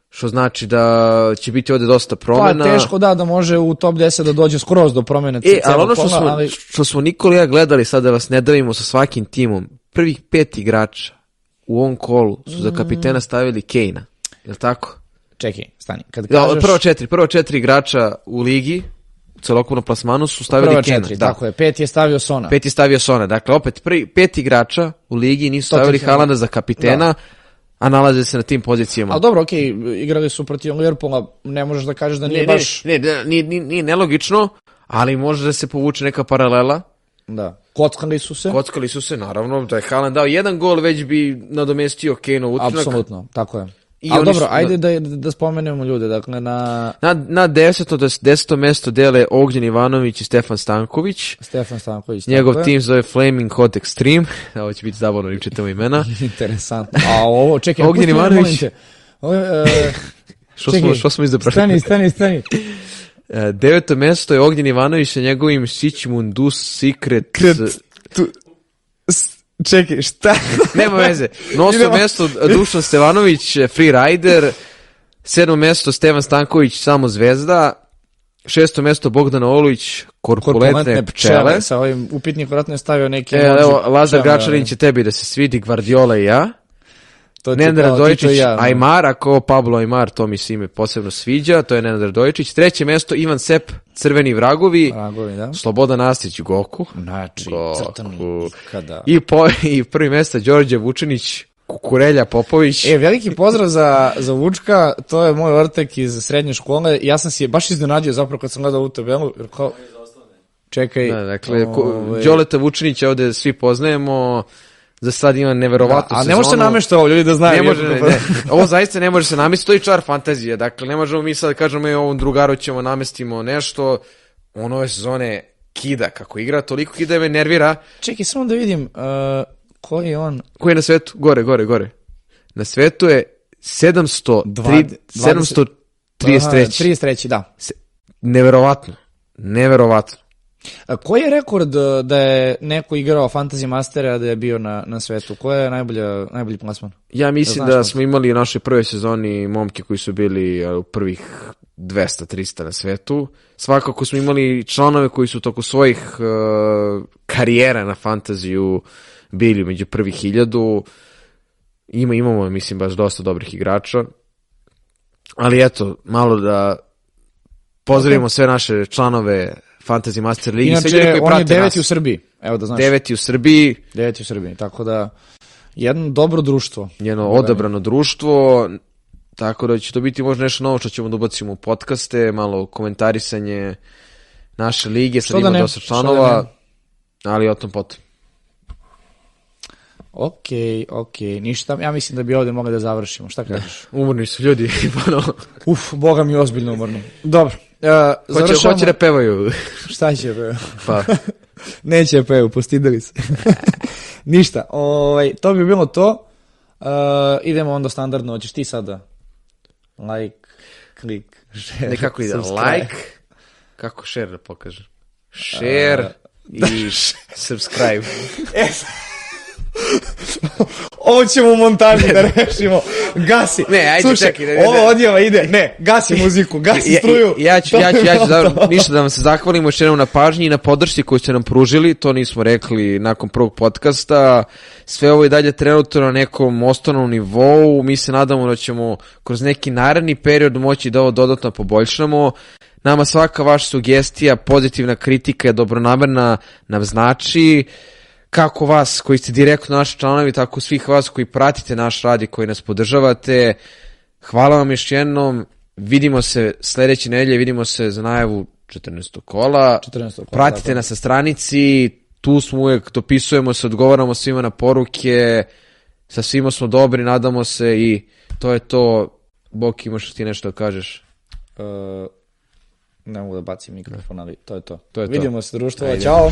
što znači da će biti ovde dosta Pa promena. teško da, da može u top 10 da dođe skroz do promene E, ali ono što kola, smo, ali- što smo Nikola i ja gledali sad da vas ne davimo sa svakim timom, prvih pet igrača u ovom kolu su za kapitena stavili Kejna. Je li tako? Čekaj, stani. Kad Da, kažeš prvo četiri, prvo četiri igrača u ligi, u celokupnom plasmanu su stavili prva Kejna. četiri, da. tako je. Pet je stavio Sona. Pet je stavio Sona. Dakle, opet prvi, pet igrača u ligi nisu stavili Halanda za kapitena, a nalaze se na tim pozicijama. Ali dobro, okej, igrali su protiv Liverpoola, ne možeš da kažeš da nije ne, baš... ne, ne, nije, nije, nije nelogično, ali može da se povuče neka paralela. Da. Kockali su se. Kockali su se, naravno, da je Haaland dao jedan gol, već bi nadomestio Kane učinak. Apsolutno, tako je. I Ali dobro, su- ajde da, da spomenemo ljude, dakle na Na, na deseto, to je deseto mesto dele Ognjen Ivanović i Stefan Stanković. Stefan Stanković. Njegov tako tim zove Flaming Hot Extreme. Ovo će biti zabavno, im čitamo imena. Interesantno. A ovo, čekaj, Ognjen Ivanović. e, Što smo, što smo izabrali? stani, stani, stani. E, Deveto mesto je Ognjen Ivanović sa njegovim Sićmundus Secret. Tu, s- čekaj, šta? Nema veze. Idemo. mesto Dušan Stevanović, Free Rider. Sedmo mesto Stevan Stanković, samo zvezda. Šesto mesto Bogdan Olujić, korpulentne pčele. Sa ovim upitnikom vratno je stavio neki... E, evo, Lazar pčele, Gračanin će tebi da se svidi, Gvardiola i ja. To Nenad Radojičić, ja, no. Aymar, ako Pablo Aymar, to mi se ime posebno sviđa, to je Nenad Radojičić. Treće mesto Ivan Sep, Crveni vragovi. Vragovi, da. Slobodan Astić, Goku. Znači, Goku. kada... I, po, I prvi mesto Đorđe Vučinić, Kukurelja Popović. E, veliki pozdrav za, za Vučka, to je moj ortak iz srednje škole. Ja sam se baš iznenadio zapravo kad sam gledao u tabelu, jer kao... Čekaj. Da, dakle, ovaj, Đoleta Vučinića ovde svi poznajemo, za sad ima neverovatnu A sezonu. ne može se namešta ovo, ljudi da znaju. Ne može, ne, ne. Ovo zaista ne može se namestiti, to je čar fantazije. Dakle, ne možemo mi sad da kažemo i ovom drugaru ćemo namestimo nešto. On ove sezone kida kako igra, toliko kida me nervira. Čekaj, samo da vidim, uh, koji je on? Ko je na svetu? Gore, gore, gore. Na svetu je 700, Dva- 733. Aha, 33, da. Se- Neverovatno. Neverovatno. A koji je rekord uh, da je neko igrao Fantasy Master, a da je bio na, na svetu? Ko je najbolja, najbolji plasman? Ja mislim Znaš da možda? smo imali u našoj prvoj sezoni momke koji su bili a, u prvih 200-300 na svetu. Svakako smo imali članove koji su toko svojih uh, karijera na fantaziju bili među prvih hiljadu. Ima, imamo, mislim, baš dosta dobrih igrača. Ali eto, malo da pozdravimo sve naše članove Fantasy Master Ligi. ljude Inače, koji on je deveti u nas. Srbiji. Evo da znaš. Deveti u Srbiji, Deveti u Srbiji, tako da jedno dobro društvo. njeno odabrano društvo, tako da će to biti možda nešto novo što ćemo da ubacimo u podcaste, malo komentarisanje naše lige, sad da ima dosta što da članova, ali o tom potom. Ok, ok, ništa, ja mislim da bi ovde mogli da završimo, šta kažeš? Umorni su ljudi, ponovo. Uf, boga mi ozbiljno umorno. Dobro, uh, Hoće, završavamo... hoće da pevaju. Šta će, be? Pa, Neće pevu, postidali se. Ništa, ovaj, to bi bilo to. Uh, idemo onda standardno, hoćeš ti sada? Like, klik, share, nekako ide subscribe. like, kako share da pokaže? Share i subscribe. Ovo ćemo u montaži da rešimo. Gasi. Ne, ajde, Slušaj, čekaj, ne, ne, Ovo ne. odjeva ide. Ne, gasi muziku, gasi Ja, struju. ja, ću, To ja, ću, ja ću to. zavrlo, ništa da vam se zahvalimo još jednom na pažnji i na podršci koju ste nam pružili, to nismo rekli nakon prvog podcasta. Sve ovo je dalje trenutno na nekom osnovnom nivou, mi se nadamo da ćemo kroz neki naredni period moći da ovo dodatno poboljšamo. Nama svaka vaša sugestija, pozitivna kritika je dobronamerna nam znači kako vas koji ste direktno naši članovi, tako svih vas koji pratite naš rad i koji nas podržavate. Hvala vam još jednom. Vidimo se sledeće nedelje, vidimo se za najavu 14. kola. 14. kola, Pratite nas sa stranici, tu smo uvek, dopisujemo se, odgovaramo svima na poruke, sa svima smo dobri, nadamo se i to je to. Bok, imaš ti nešto da kažeš? Uh, ne mogu da bacim mikrofon, ali to je to. To je to. Vidimo se društvo, Ajde. ćao.